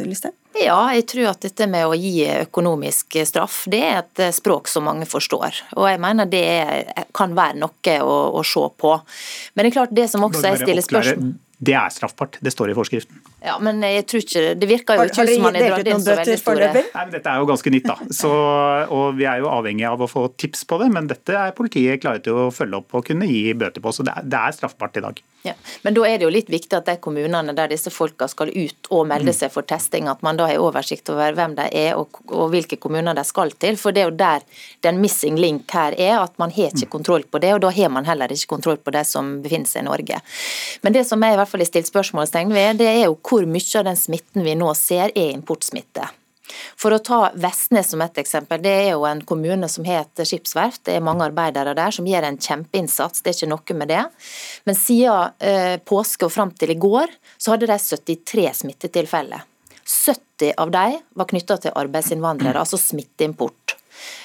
Liste? Ja, jeg tror at dette med å gi økonomisk straff, det er et språk som mange forstår. Og jeg mener det kan være noe å, å se på. Men det er klart det som også er stiller spørsmål det er straffbart. Det står i forskriften. Ja, Men jeg tror ikke det virker jo ikke som man har dratt inn så veldig store Nei, men Dette er jo ganske nytt, da. Så, og Vi er jo avhengig av å få tips på det, men dette er politiet klare til å følge opp og kunne gi bøter på. Så det er, det er straffbart i dag. Ja, Men da er det jo litt viktig at de kommunene der disse folka skal ut og melde seg for testing, at man da har oversikt over hvem de er og, og hvilke kommuner de skal til. For det er jo der den missing link her er, at man har ikke kontroll på det. Og da har man heller ikke kontroll på de som befinner seg i Norge. Men det som jeg i hvert fall har stilt spørsmålstegn ved, det er jo hvor mye av den smitten vi nå ser er importsmitte. For å ta Vestnes som et eksempel. Det er jo en kommune som et skipsverft. Det er mange arbeidere der som gjør en kjempeinnsats, det er ikke noe med det. Men siden eh, påske og fram til i går, så hadde de 73 smittetilfeller. 70 av dem var knytta til arbeidsinnvandrere, altså smitteimport.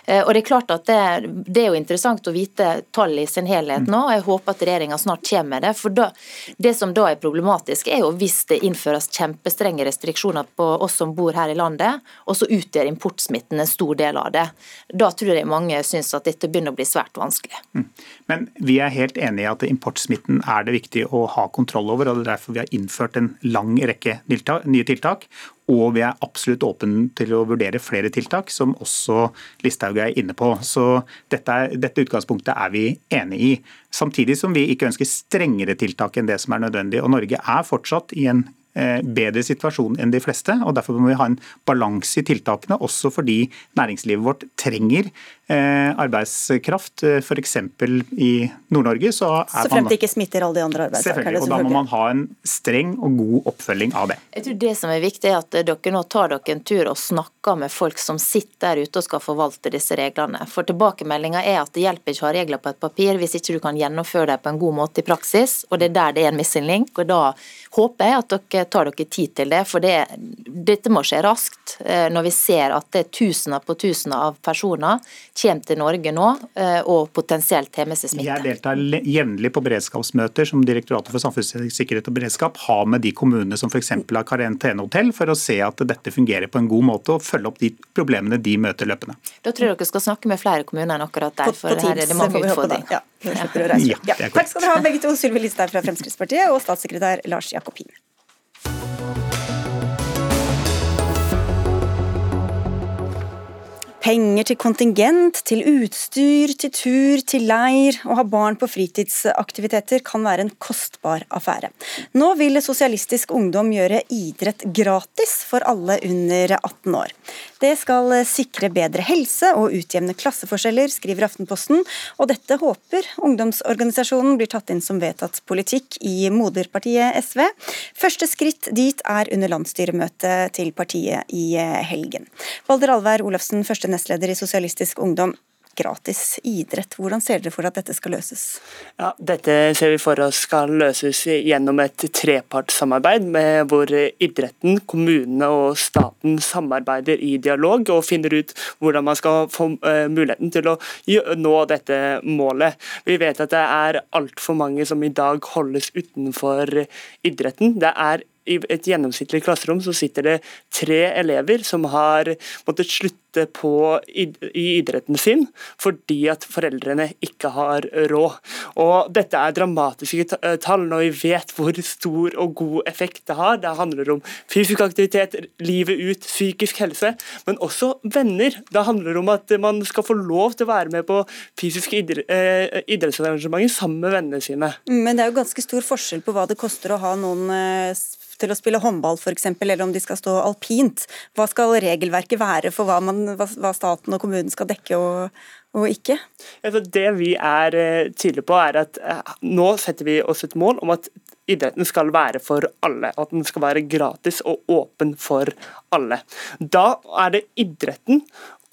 Eh, og Det er klart at det, det, er jo interessant å vite tallet i sin helhet nå. og Jeg håper at regjeringa snart kommer med det. for da, Det som da er problematisk, er jo hvis det innføres kjempestrenge restriksjoner på oss som bor her i landet, og så utgjør importsmitten en stor del av det. Da tror jeg mange syns at dette begynner å bli svært vanskelig. Mm. Men vi er helt enig i at importsmitten er det viktig å ha kontroll over. og Det er derfor vi har innført en lang rekke nye tiltak. Og vi er absolutt åpne til å vurdere flere tiltak, som også Listhaug er inne på. Så dette, dette, utgangspunktet er vi enig i. Samtidig som vi ikke ønsker strengere tiltak enn det som er nødvendig. Og Norge er fortsatt i en bedre situasjon enn de fleste. og Derfor må vi ha en balanse i tiltakene, også fordi næringslivet vårt trenger arbeidskraft. F.eks. i Nord-Norge så er Så fremt det ikke smitter alle de andre arbeidstakerne? Og da må man ha en streng og god oppfølging av det. Jeg tror Det som er viktig, er at dere nå tar dere en tur og snakker med folk som sitter der ute og skal forvalte disse reglene. For tilbakemeldinga er at det hjelper ikke å ha regler på et papir hvis ikke du kan gjennomføre dem på en god måte i praksis. og Det er der det er en missing link. og Da håper jeg at dere tar dere tid til det. For det, dette må skje raskt. Eh, når vi ser at det er tusener på tusener av personer kommer til Norge nå eh, og potensielt har med seg smitte. Jeg deltar jevnlig på beredskapsmøter som Direktoratet for samfunnssikkerhet og beredskap har med de kommunene som f.eks. har karantenehotell, for å se at dette fungerer på en god måte og følge opp de problemene de møter løpende. Da tror jeg dere skal snakke med flere kommuner enn akkurat der, for her er det mange utfordringer. Ja, ja. ja. Takk skal dere ha begge to, Sylvi Listhaug fra Fremskrittspartiet og statssekretær Lars Jakobin. Penger til kontingent, til utstyr, til tur, til leir. Å ha barn på fritidsaktiviteter kan være en kostbar affære. Nå vil Sosialistisk Ungdom gjøre idrett gratis for alle under 18 år. Det skal sikre bedre helse og utjevne klasseforskjeller, skriver Aftenposten, og dette håper ungdomsorganisasjonen blir tatt inn som vedtatt politikk i moderpartiet SV. Første skritt dit er under landsstyremøtet til partiet i helgen. Valder Alvær Olafsen, første nestleder i Sosialistisk Ungdom. Gratis idrett, hvordan ser dere for at dette skal løses? Ja, dette ser vi for oss skal løses gjennom et trepartssamarbeid hvor idretten, kommunene og staten samarbeider i dialog og finner ut hvordan man skal få uh, muligheten til å nå dette målet. Vi vet at det er altfor mange som i dag holdes utenfor idretten. Det er i et gjennomsnittlig klasserom så sitter det tre elever som har måttet slutte på i idretten sin fordi at foreldrene ikke har råd. Og Dette er dramatiske eh, tall når vi vet hvor stor og god effekt det har. Det handler om fysisk aktivitet, livet ut, psykisk helse, men også venner. Det handler om at man skal få lov til å være med på fysiske eh, idrettsarrangementer sammen med vennene sine. Men det er jo ganske stor forskjell på hva det koster å ha noen eh, til å spille håndball f.eks., eller om de skal stå alpint. Hva skal regelverket være for hva, man, hva staten og kommunen skal dekke og, og ikke? Det vi er eh, tydelige på, er at eh, nå setter vi oss et mål om at idretten skal være for alle. At den skal være gratis og åpen for alle. Da er det idretten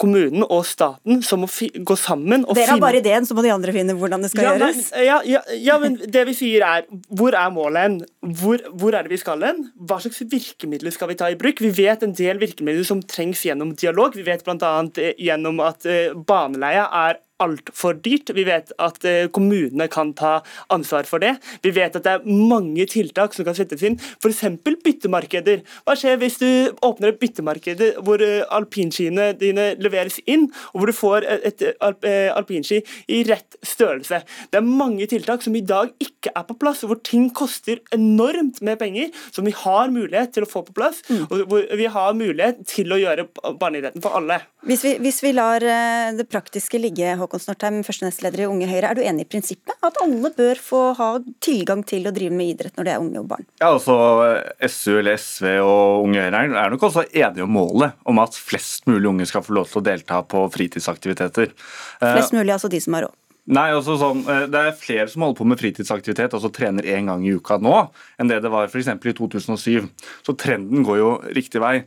kommunen og staten som må gå sammen og Dere har bare ideen, så må de andre finne hvordan det skal ja, gjøres? Men, ja, ja, ja, men det vi sier er hvor er målet hen? Hvor, hvor, er det vi skal hen? Hva slags virkemidler skal vi ta i bruk? Vi vet en del virkemidler som trengs gjennom dialog. Vi vet bl.a. Eh, gjennom at baneleie er altfor dyrt. Vi vet at eh, kommunene kan ta ansvar for det. Vi vet at det er mange tiltak som kan settes inn, f.eks. byttemarkeder. Hva skjer hvis du åpner et byttemarked hvor eh, alpinskiene dine leveres inn, og hvor du får et eh, alpinski i rett størrelse? Det er mange tiltak som i dag ikke er på plass, hvor ting koster enormt med penger, som vi har mulighet til å få på plass, mm. og hvor vi har mulighet til å gjøre barneidretten for alle. Hvis vi, hvis vi lar det praktiske ligge, Håkon Snortheim, første nestleder i Unge Høyre. Er du enig i prinsippet? At alle bør få ha tilgang til å drive med idrett når de er unge og barn? Ja, altså SU eller SV og Unge Høyre er nok også enige om målet om at flest mulig unge skal få lov til å delta på fritidsaktiviteter. Flest mulig, altså de som har råd? Nei, altså sånn, eh, Det er flere som holder på med fritidsaktivitet, altså trener én gang i uka nå, enn det det var f.eks. i 2007. Så trenden går jo riktig vei.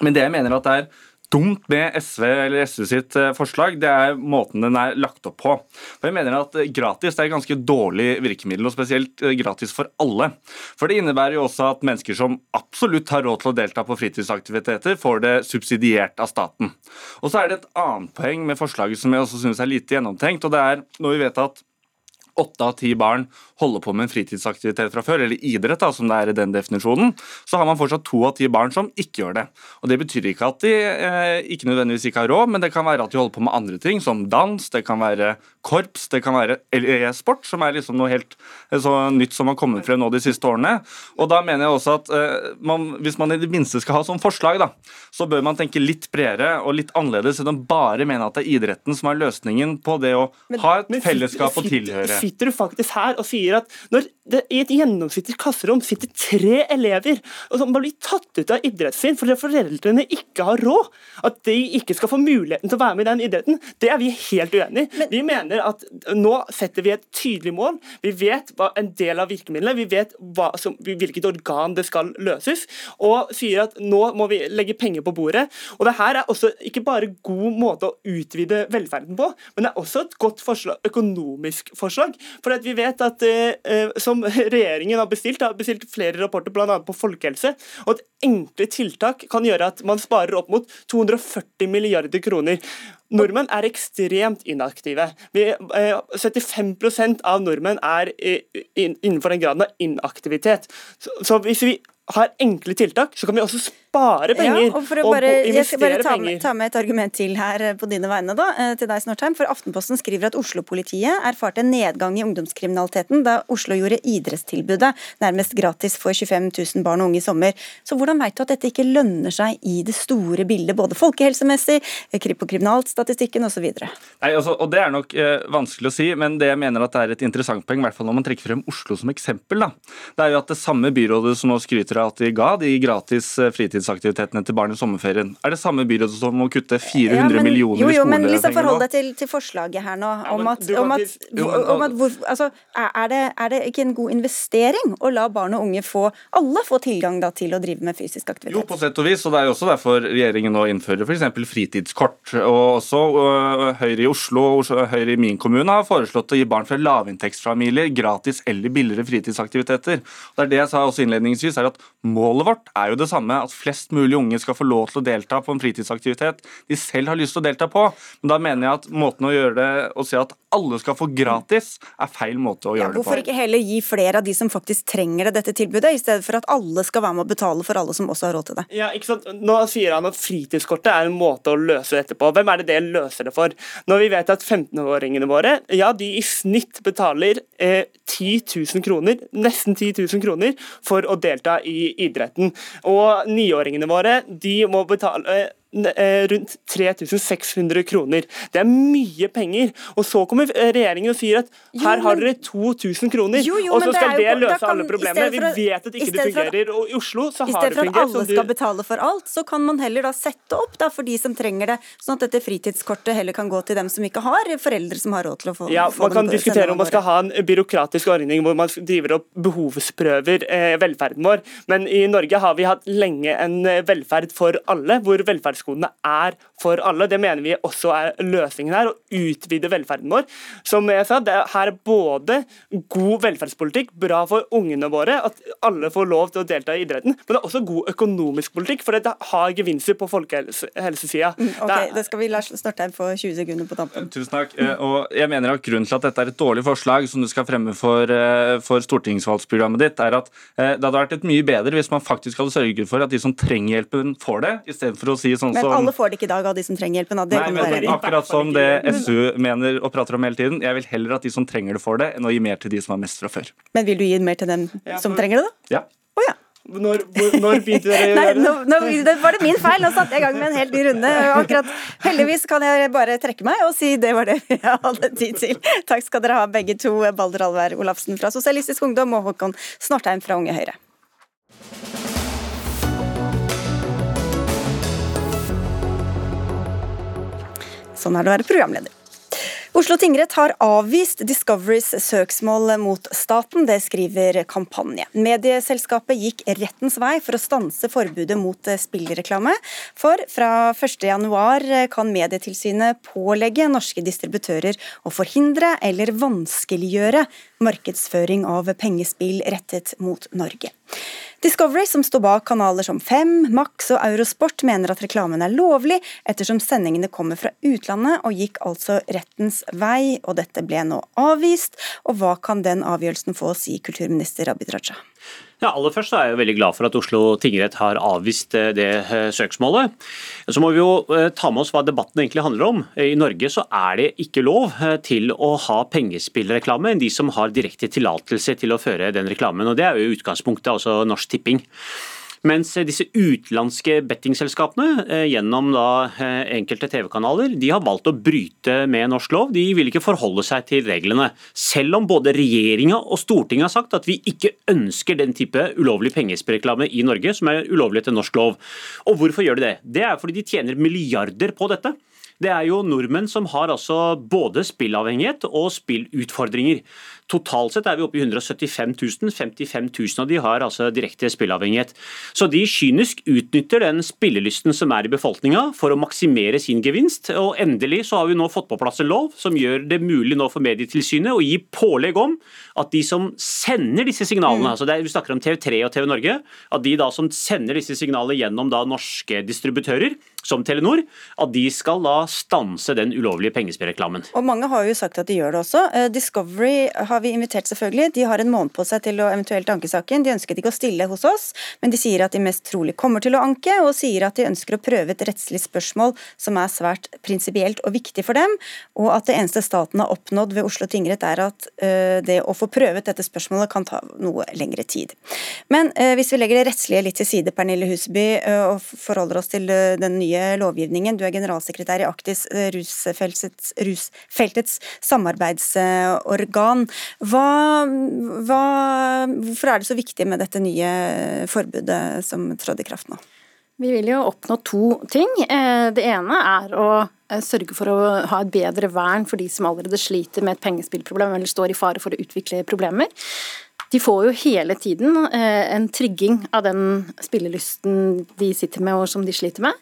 Men det jeg mener at det er dumt med SV eller SV sitt eh, forslag, det er måten den er lagt opp på. For jeg mener at Gratis er et ganske dårlig virkemiddel, og spesielt eh, gratis for alle. For Det innebærer jo også at mennesker som absolutt har råd til å delta på fritidsaktiviteter, får det subsidiert av staten. Og Så er det et annet poeng med forslaget som jeg også synes er lite gjennomtenkt. og det er når vi vet at åtte av ti barn holder på med en fritidsaktivitet fra før, eller idrett, da, som det er i den definisjonen, så har man fortsatt to av ti barn som ikke gjør det. Og Det betyr ikke at de eh, ikke nødvendigvis ikke har råd, men det kan være at de holder på med andre ting, som dans, det kan være korps, det kan være e-sport, som er liksom noe helt eh, så nytt som har kommet frem nå de siste årene. Og da mener jeg også at eh, man, Hvis man i det minste skal ha sånn forslag, da, så bør man tenke litt bredere og litt annerledes enn å bare mene at det er idretten som er løsningen på det å ha et fellesskap å tilhøre. sitter du faktisk her og sier at når det i et gjennomsnittlig klasserom sitter tre elever og som blir tatt ut av idretten sin fordi foreldrene ikke har råd, at de ikke skal få muligheten til å være med i den idretten, det er vi helt uenig i. Vi mener at nå setter vi et tydelig mål. Vi vet hva en del av virkemidlene, vi vet som, hvilket organ det skal løses, og sier at nå må vi legge penger på bordet. Og det her er også ikke bare god måte å utvide velferden på, men det er også et godt forslag, økonomisk forslag. For vi vet at eh, som regjeringen har bestilt. har bestilt flere rapporter bl.a. på folkehelse. og et Enkle tiltak kan gjøre at man sparer opp mot 240 milliarder kroner. Nordmenn er ekstremt inaktive. Eh, 75% av nordmenn er innenfor den graden av inaktivitet. Så, hvis vi har enkle tiltak, så kan vi også spare penger ja, og, for å bare, og jeg skal bare ta med, ta med, et argument til her eh, på dine vegne, da, eh, til deg, Snortheim. For Aftenposten skriver at Oslo-politiet erfarte en nedgang i ungdomskriminaliteten da Oslo gjorde idrettstilbudet nærmest gratis for 25 000 barn og unge i sommer. Så hvordan vet du at dette ikke lønner seg i det store bildet, både folkehelsemessig, på kriminalstatistikken osv.? Nei, altså, og Det er nok eh, vanskelig å si, men det jeg mener at det er et interessant poeng, i hvert fall når man trekker frem Oslo som eksempel, da, det er jo at det samme byrådet som nå skryter av at de ga de gratis eh, fritidsaktivitetene til barn i sommerferien, er det samme byrådet som må kutte 400 ja, men, millioner jo, jo, i skolepenger men liksom Forhold deg til, til, forslaget her nå. Ja, om at, om at, om at hvor, altså, er, det, er, det, ikke en god investering å la barn og unge få alle få tilgang da, til å drive med fysisk aktivitet? Jo, på sett og vis. og Det er jo også derfor regjeringen nå innfører f.eks. fritidskort. og også uh, Høyre i Oslo og Høyre i min kommune har foreslått å gi barn fra lavinntektsfamilier gratis eller billigere fritidsaktiviteter. Og det er det jeg sa også innledningsvis, er at Målet vårt er jo det samme, at flest mulig unge skal få lov til å delta på en fritidsaktivitet de selv har lyst til å delta på. Men da mener jeg at måten å gjøre det å si at alle skal få gratis, er feil måte å gjøre ja, det på. Hvorfor ikke heller gi flere av de som faktisk trenger det, dette tilbudet, i stedet for at alle skal være med å betale for alle som også har råd til det? Ja, ikke sant? Nå sier han at fritidskortet er en måte å løse dette på. Hvem er det det løser det for? Når vi vet at 15-åringene våre ja, de i snitt betaler eh, 10 000 kroner, nesten 10 000 kroner for å delta i idretten. Og niåringene våre de må betale rundt 3600 kroner. Det er mye penger. Og så kommer regjeringen og sier at her har dere 2000 kroner, jo, jo, og så skal det, det løse kan, alle problemene. Vi vet at ikke det fungerer, og i Oslo så har det fungert. I stedet for at alle skal betale for alt, så kan man heller da sette opp da, for de som trenger det, sånn at dette fritidskortet heller kan gå til dem som ikke har foreldre som har råd til å få, ja, få Man kan diskutere om man skal ha en byråkratisk ordning hvor man driver opp behovsprøver eh, velferden vår, men i Norge har vi hatt lenge en eh, velferd for alle, hvor velferds velferdsgodene er for alle. Det mener vi også er løsningen her, å utvide velferden vår. Som jeg sa, det her er både god velferdspolitikk, bra for ungene våre, at alle får lov til å delta i idretten, men det er også god økonomisk politikk, for det har gevinster på folkehelsesida. Mm, ok, det skal vi la Snortheim få 20 sekunder på tampen. Tusen takk. Eh, og jeg mener at Grunnen til at dette er et dårlig forslag som du skal fremme for, eh, for stortingsvalgsprogrammet ditt, er at eh, det hadde vært et mye bedre hvis man faktisk hadde sørget for at de som trenger hjelpen, får det, istedenfor å si sånn men alle får det ikke i dag av de som trenger hjelpen. Det Nei, men akkurat som det SU mener og prater om hele tiden. Jeg vil heller at de som trenger det, får det, enn å gi mer til de som har mest fra før. Men vil du gi mer til dem som trenger det, da? Ja. Oh, ja. Når, når, begynte dere å gjøre det? Nå, nå, det var det min feil. Nå satte jeg i gang med en helt ny runde. Akkurat, heldigvis kan jeg bare trekke meg og si det var det jeg hadde tid til. Takk skal dere ha begge to, Balder Alvær Olafsen fra Sosialistisk Ungdom og Håkon Snortheim fra Unge Høyre. Sånn er det å være programleder. Oslo tingrett har avvist Discoverys søksmål mot staten, det skriver Kampanje. Medieselskapet gikk rettens vei for å stanse forbudet mot spillreklame. For fra 1.1 kan Medietilsynet pålegge norske distributører å forhindre eller vanskeliggjøre markedsføring av pengespill rettet mot Norge. Discovery, som står bak kanaler som Fem, Max og Eurosport, mener at reklamen er lovlig, ettersom sendingene kommer fra utlandet og gikk altså rettens vei, og dette ble nå avvist. Og hva kan den avgjørelsen få å si, kulturminister Abid Raja? Ja, aller først er jeg veldig glad for at Oslo tingrett har avvist eh, det eh, søksmålet. Så må vi jo eh, ta med oss hva debatten egentlig handler om. I Norge så er det ikke lov til å ha pengespillreklame enn de som har direkte tillatelse til å føre den reklamen. og Det er jo utgangspunktet, altså Norsk Tipping. Mens disse utenlandske bettingselskapene eh, gjennom eh, enkelte TV-kanaler, de har valgt å bryte med norsk lov. De vil ikke forholde seg til reglene. Selv om både regjeringa og Stortinget har sagt at vi ikke ønsker den type ulovlig pengespillreklame i Norge, som er ulovlig etter norsk lov. Og hvorfor gjør de det? Det er fordi de tjener milliarder på dette. Det er jo nordmenn som har altså både spillavhengighet og spillutfordringer. Totalt sett er vi oppe i 175 000. 55 000 av de har altså direkte spillavhengighet. Så de kynisk utnytter den spillelysten som er i befolkninga for å maksimere sin gevinst. Og endelig så har vi nå fått på plass en lov som gjør det mulig nå for Medietilsynet å gi pålegg om at de som sender disse signalene, mm. altså er, vi snakker om TV3 og TV Norge, at de da som sender disse signalene gjennom da norske distributører, som Telenor, at de skal da stanse den ulovlige pengespillreklamen. Og mange har jo sagt at de gjør det også. Eh, Discovery har har vi invitert, selvfølgelig. De har en måned på seg til å eventuelt anke saken. De ønsket ikke å stille hos oss, men de sier at de mest trolig kommer til å anke, og sier at de ønsker å prøve et rettslig spørsmål som er svært prinsipielt og viktig for dem, og at det eneste staten har oppnådd ved Oslo tingrett, er at uh, det å få prøvet dette spørsmålet kan ta noe lengre tid. Men uh, hvis vi legger det rettslige litt til side, Pernille Husby, uh, og forholder oss til den nye lovgivningen. Du er generalsekretær i Aktis, rusfeltets, rusfeltets samarbeidsorgan. Hva, hva, hvorfor er det så viktig med dette nye forbudet som trådte i kraft nå? Vi vil jo oppnå to ting. Eh, det ene er å eh, sørge for å ha et bedre vern for de som allerede sliter med et pengespillproblem eller står i fare for å utvikle problemer. De får jo hele tiden eh, en trygging av den spillelysten de sitter med og som de sliter med.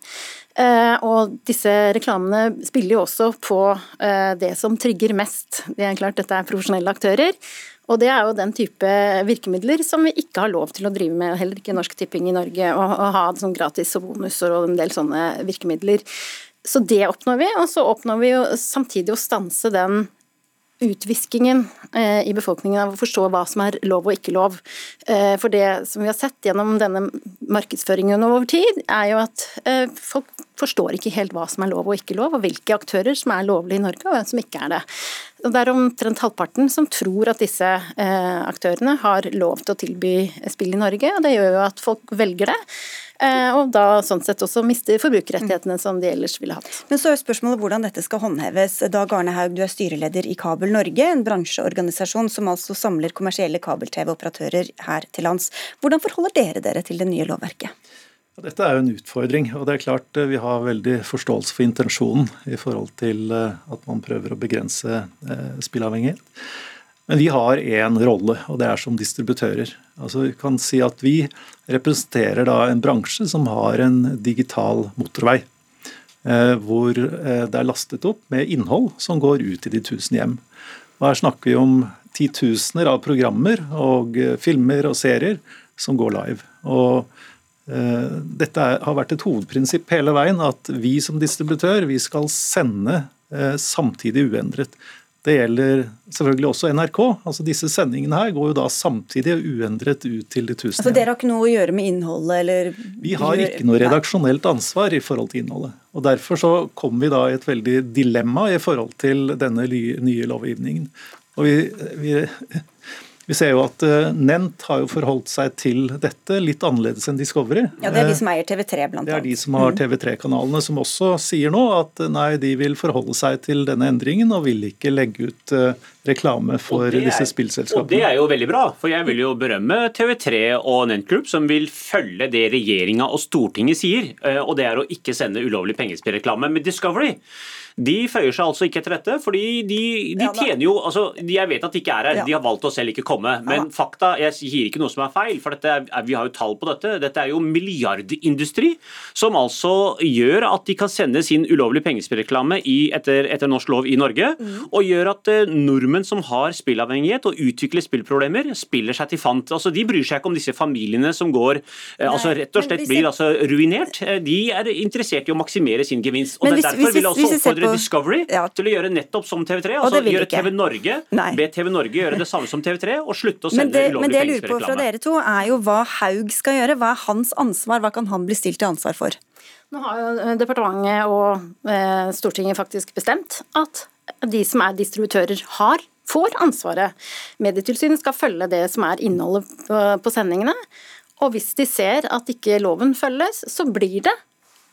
Eh, og disse reklamene spiller jo også på eh, det som trygger mest. Det er klart, Dette er profesjonelle aktører. Og det er jo den type virkemidler som vi ikke har lov til å drive med, heller ikke Norsk Tipping i Norge, å ha sånn gratis og bonuser og en del sånne virkemidler. Så det oppnår vi, og så oppnår vi jo samtidig å stanse den utviskingen eh, i befolkningen av å forstå hva som er lov og ikke lov. Eh, for det som vi har sett gjennom denne markedsføringen over tid, er jo at eh, folk forstår ikke helt hva som er lov og ikke lov, og hvilke aktører som er lovlige i Norge og hvem som ikke er det. Det er omtrent halvparten som tror at disse aktørene har lov til å tilby spill i Norge, og det gjør jo at folk velger det. Eh, og da sånn sett også mister forbrukerrettighetene som de ellers ville hatt. Men så er spørsmålet hvordan dette skal håndheves. Dag Arne Haug, du er styreleder i Kabel Norge, en bransjeorganisasjon som altså samler kommersielle kabel-TV-operatører her til lands. Hvordan forholder dere dere til det nye lovverket? Dette er jo en utfordring, og det er klart eh, vi har veldig forståelse for intensjonen i forhold til eh, at man prøver å begrense spilleavhengighet. Men vi har én rolle, og det er som distributører. Altså Vi kan si at vi representerer da en bransje som har en digital motorvei. Eh, hvor eh, det er lastet opp med innhold som går ut i de tusen hjem. Og Her snakker vi om titusener av programmer og eh, filmer og serier som går live. Og dette har vært et hovedprinsipp hele veien, at vi som distributør vi skal sende samtidig uendret. Det gjelder selvfølgelig også NRK. altså Disse sendingene her går jo da samtidig uendret ut til de tusen. Altså Dere har ikke noe å gjøre med innholdet, eller? Vi har ikke noe redaksjonelt ansvar i forhold til innholdet. og Derfor så kom vi da i et veldig dilemma i forhold til denne nye lovgivningen. Og vi, vi vi ser jo at uh, Nent har jo forholdt seg til dette litt annerledes enn Discovery. Ja, Det er de som eier TV3, blant annet. Det er de som har mm. TV3-kanalene, som også sier nå at eh, nei, de vil forholde seg til denne endringen og vil ikke legge ut reklame for er, disse spillselskapene. Og Det er jo veldig bra, for jeg vil jo berømme TV3 og Nent Group, som vil følge det regjeringa og Stortinget sier, og det er å ikke sende ulovlig pengespillreklame med Discovery. De føyer seg altså ikke etter dette, fordi de, de ja, tjener jo altså, Jeg vet at de ikke er her, ja. de har valgt å selv ikke komme. Men ja. fakta Jeg sier ikke noe som er feil, for er, vi har jo tall på dette. Dette er jo milliardindustri som altså gjør at de kan sende sin ulovlige pengespillreklame etter, etter, norsk lov i Norge, mm. og gjør at uh, nordmenn som har spillavhengighet og utvikler spillproblemer, spiller seg til fant. Altså, de bryr seg ikke om disse familiene som går uh, altså rett og slett blir altså, ruinert. Uh, de er interessert i å maksimere sin gevinst. og hvis, Derfor vil jeg også oppfordre Discovery ja. til å gjøre nettopp som TV3. altså gjøre TV Norge, Be TV Norge gjøre det samme som TV3, og slutte å sende ulovlig pengespillreklame. Men det jeg lurer på fra dere to, er jo hva Haug skal gjøre. Hva er hans ansvar? Hva kan han bli stilt til ansvar for? Nå har jo eh, departementet og eh, Stortinget faktisk bestemt at de som er distributører, har får ansvaret. Medietilsynet skal følge det som er innholdet på, på sendingene. Og hvis de ser at ikke loven følges, så blir det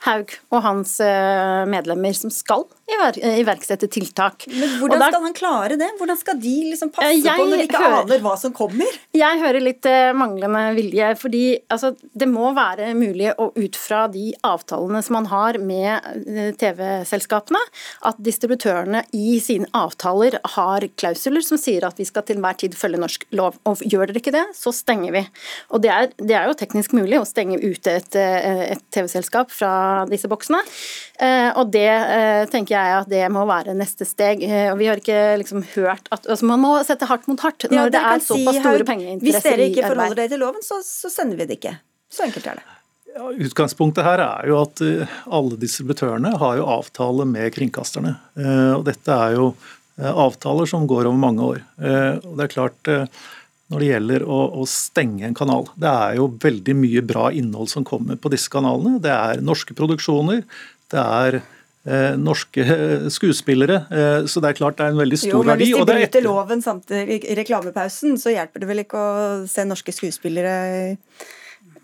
Haug og hans eh, medlemmer som skal iverksette tiltak. Men Hvordan der, skal han klare det? Hvordan skal de liksom passe eh, på når de ikke hører, aner hva som kommer? Jeg hører litt eh, manglende vilje. fordi altså, Det må være mulig å ut fra de avtalene som man har med TV-selskapene, at distributørene i sine avtaler har klausuler som sier at vi skal til enhver tid følge norsk lov. Og Gjør dere ikke det, så stenger vi. Og Det er, det er jo teknisk mulig å stenge ute et, et TV-selskap fra disse boksene. Eh, og det eh, tenker jeg at det må være neste steg. Eh, og vi har ikke liksom hørt at altså Man må sette hardt mot hardt når ja, det er såpass si, store pengeinteresser i arbeid. Hvis dere ikke forholder dere til loven, så, så sender vi det ikke. Så enkelt er det. Ja, utgangspunktet her er jo at alle distributørene har jo avtale med kringkasterne. Og dette er jo avtaler som går over mange år. Og det er klart når det gjelder å, å, stenge en kanal. Det er jo veldig mye bra innhold som kommer på disse kanalene. Det er norske produksjoner, det er eh, norske skuespillere. Eh, så det er klart det er en veldig stor verdi. jo, men verdi. Hvis de bryter etter... loven samtidig i reklamepausen, så hjelper det vel ikke å se norske skuespillere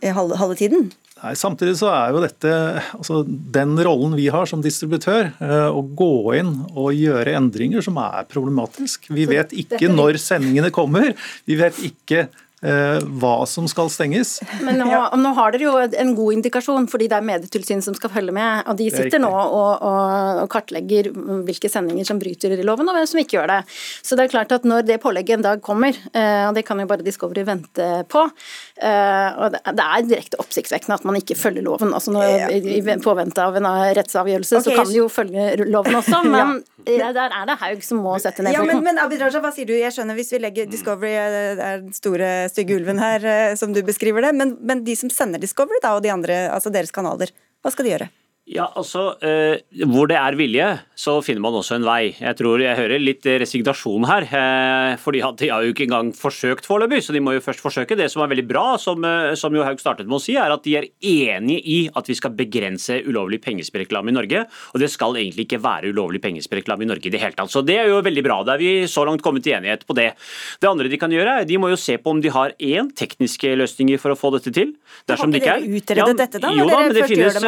i halve, halve tiden? Nei, Samtidig så er jo dette altså den rollen vi har som distributør, eh, å gå inn og gjøre endringer som er problematisk. Vi vet ikke når sendingene kommer. Vi vet ikke Eh, hva som skal stenges. Men nå, nå, har dere jo en god indikasjon, fordi det er Medietilsynet som skal følge med. og De sitter nå og, og, og, kartlegger hvilke sendinger som bryter i loven, og hvem som ikke gjør det. Så det er klart at når det pålegget en dag kommer, eh, og det kan jo bare Discovery vente på eh, og Det er direkte oppsiktsvekkende at man ikke følger loven. altså når, I påvente av en rettsavgjørelse okay. så kan de jo følge loven også, men ja, der er det Haug som må sette ned foten. Ja, men, men Abid Raja, hva sier du? Jeg skjønner hvis vi legger Discovery er den store stygge ulven her, eh, som du beskriver det. Men, men de som sender Discovery, da, og de andre, altså deres kanaler, hva skal de gjøre? Ja, altså, eh, Hvor det er vilje, så finner man også en vei. Jeg tror jeg hører litt resignasjon her. Eh, fordi De har jo ikke engang forsøkt foreløpig, så de må jo først forsøke. Det som er veldig bra, som, eh, som jo Haug startet med å si, er at de er enige i at vi skal begrense ulovlig pengespillreklame i Norge. Og det skal egentlig ikke være ulovlig pengespillreklame i Norge i det hele tatt. Så det er jo veldig bra. Da er vi så langt kommet til enighet på det. Det andre de kan gjøre, er de må jo se på om de har én tekniske løsninger for å få dette til. Dersom de ikke er ja, dette da? Jo da, men det finnes,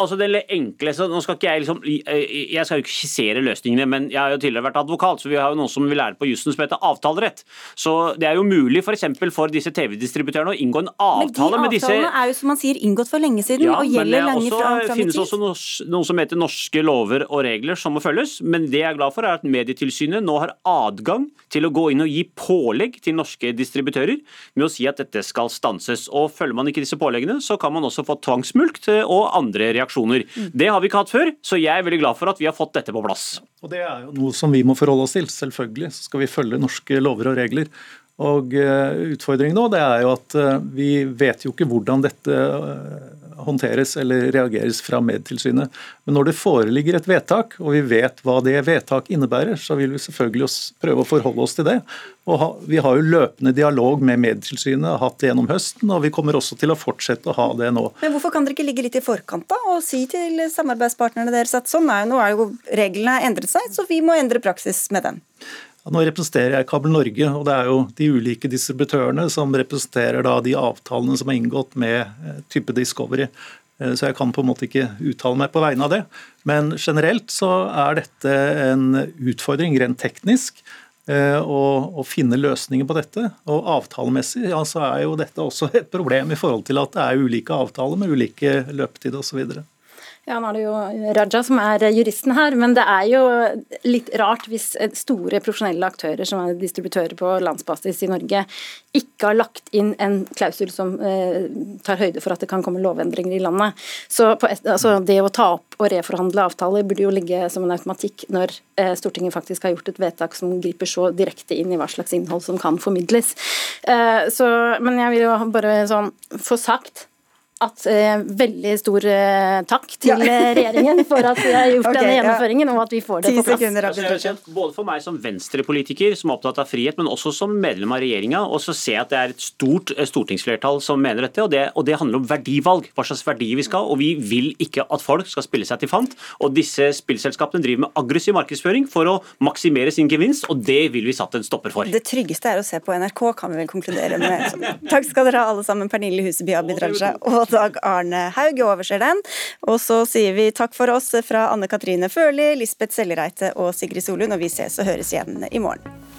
altså det enkle så nå skal ikke Jeg liksom, jeg skal jo ikke skissere løsningene, men jeg har jo tidligere vært advokat, så vi har jo noe som vi lærer på jussen som heter avtalerett. Så det er jo mulig f.eks. For, for disse TV-distributørene å inngå en avtale med disse Men de avtalene er jo som man sier inngått for lenge siden ja, og gjelder lenge fram, fram i tid. Det finnes også noe som heter norske lover og regler som må følges, men det jeg er glad for er at Medietilsynet nå har adgang til å gå inn og gi pålegg til norske distributører med å si at dette skal stanses. Og Følger man ikke disse påleggene, så kan man også få tvangsmulkt og andre reaksjoner. Mm. Det har vi ikke hatt før, så jeg er veldig glad for at vi har fått dette på plass. Og Det er jo noe som vi må forholde oss til. Selvfølgelig så skal vi følge norske lover og regler. Og uh, Utfordringen nå det er jo at uh, vi vet jo ikke hvordan dette uh, håndteres eller reageres fra Medtilsynet. Men når det foreligger et vedtak, og vi vet hva det vedtak innebærer, så vil vi selvfølgelig prøve å forholde oss til det. Og Vi har jo løpende dialog med Medtilsynet, hatt det gjennom høsten, og vi kommer også til å fortsette å ha det nå. Men Hvorfor kan dere ikke ligge litt i forkant da, og si til samarbeidspartnerne deres at sånn er, nå er jo reglene endret seg, så vi må endre praksis med den? Nå representerer jeg Kabel Norge, og det er jo de ulike distributørene som representerer de avtalene som er inngått med eh, type Discovery. Eh, så jeg kan på en måte ikke uttale meg på vegne av det. Men generelt så er dette en utfordring rent teknisk. Eh, å finne løsninger på dette. Og avtalemessig ja, så er jo dette også et problem i forhold til at det er ulike avtaler med ulike løpetid osv. Ja, nå er det jo Raja som er juristen her, men det er jo litt rart hvis store profesjonelle aktører som er distributører på landsbasis i Norge, ikke har lagt inn en klausul som eh, tar høyde for at det kan komme lovendringer i landet. Så et, altså, det å ta opp og reforhandle avtaler burde jo ligge som en automatikk når eh, Stortinget faktisk har gjort et vedtak som griper så direkte inn i hva slags innhold som kan formidles. Eh, så, men jeg vil jo bare sånn få sagt at eh, Veldig stor eh, takk til ja. Regjeringen for at vi har gjort okay, denne gjennomføringen, ja. og at vi får det på plass. Sekunder, både for meg som venstrepolitiker som er opptatt av frihet, men også som medlem av regjeringa, og så ser jeg at det er et stort eh, stortingsflertall som mener dette. Og det, og det handler om verdivalg, hva slags verdier vi skal ha. Og vi vil ikke at folk skal spille seg til fant. Og disse spillselskapene driver med aggressiv markedsføring for å maksimere sin gevinst, og det vil vi satt en stopper for. Det tryggeste er å se på NRK, kan vi vel konkludere med. Takk skal dere ha alle sammen, Pernille Huseby Abid Raja Dag Arne Haug overser den. Og så sier vi takk for oss fra Anne Katrine Førli, Lisbeth Sellereite og Sigrid Solund, og vi ses og høres igjen i morgen.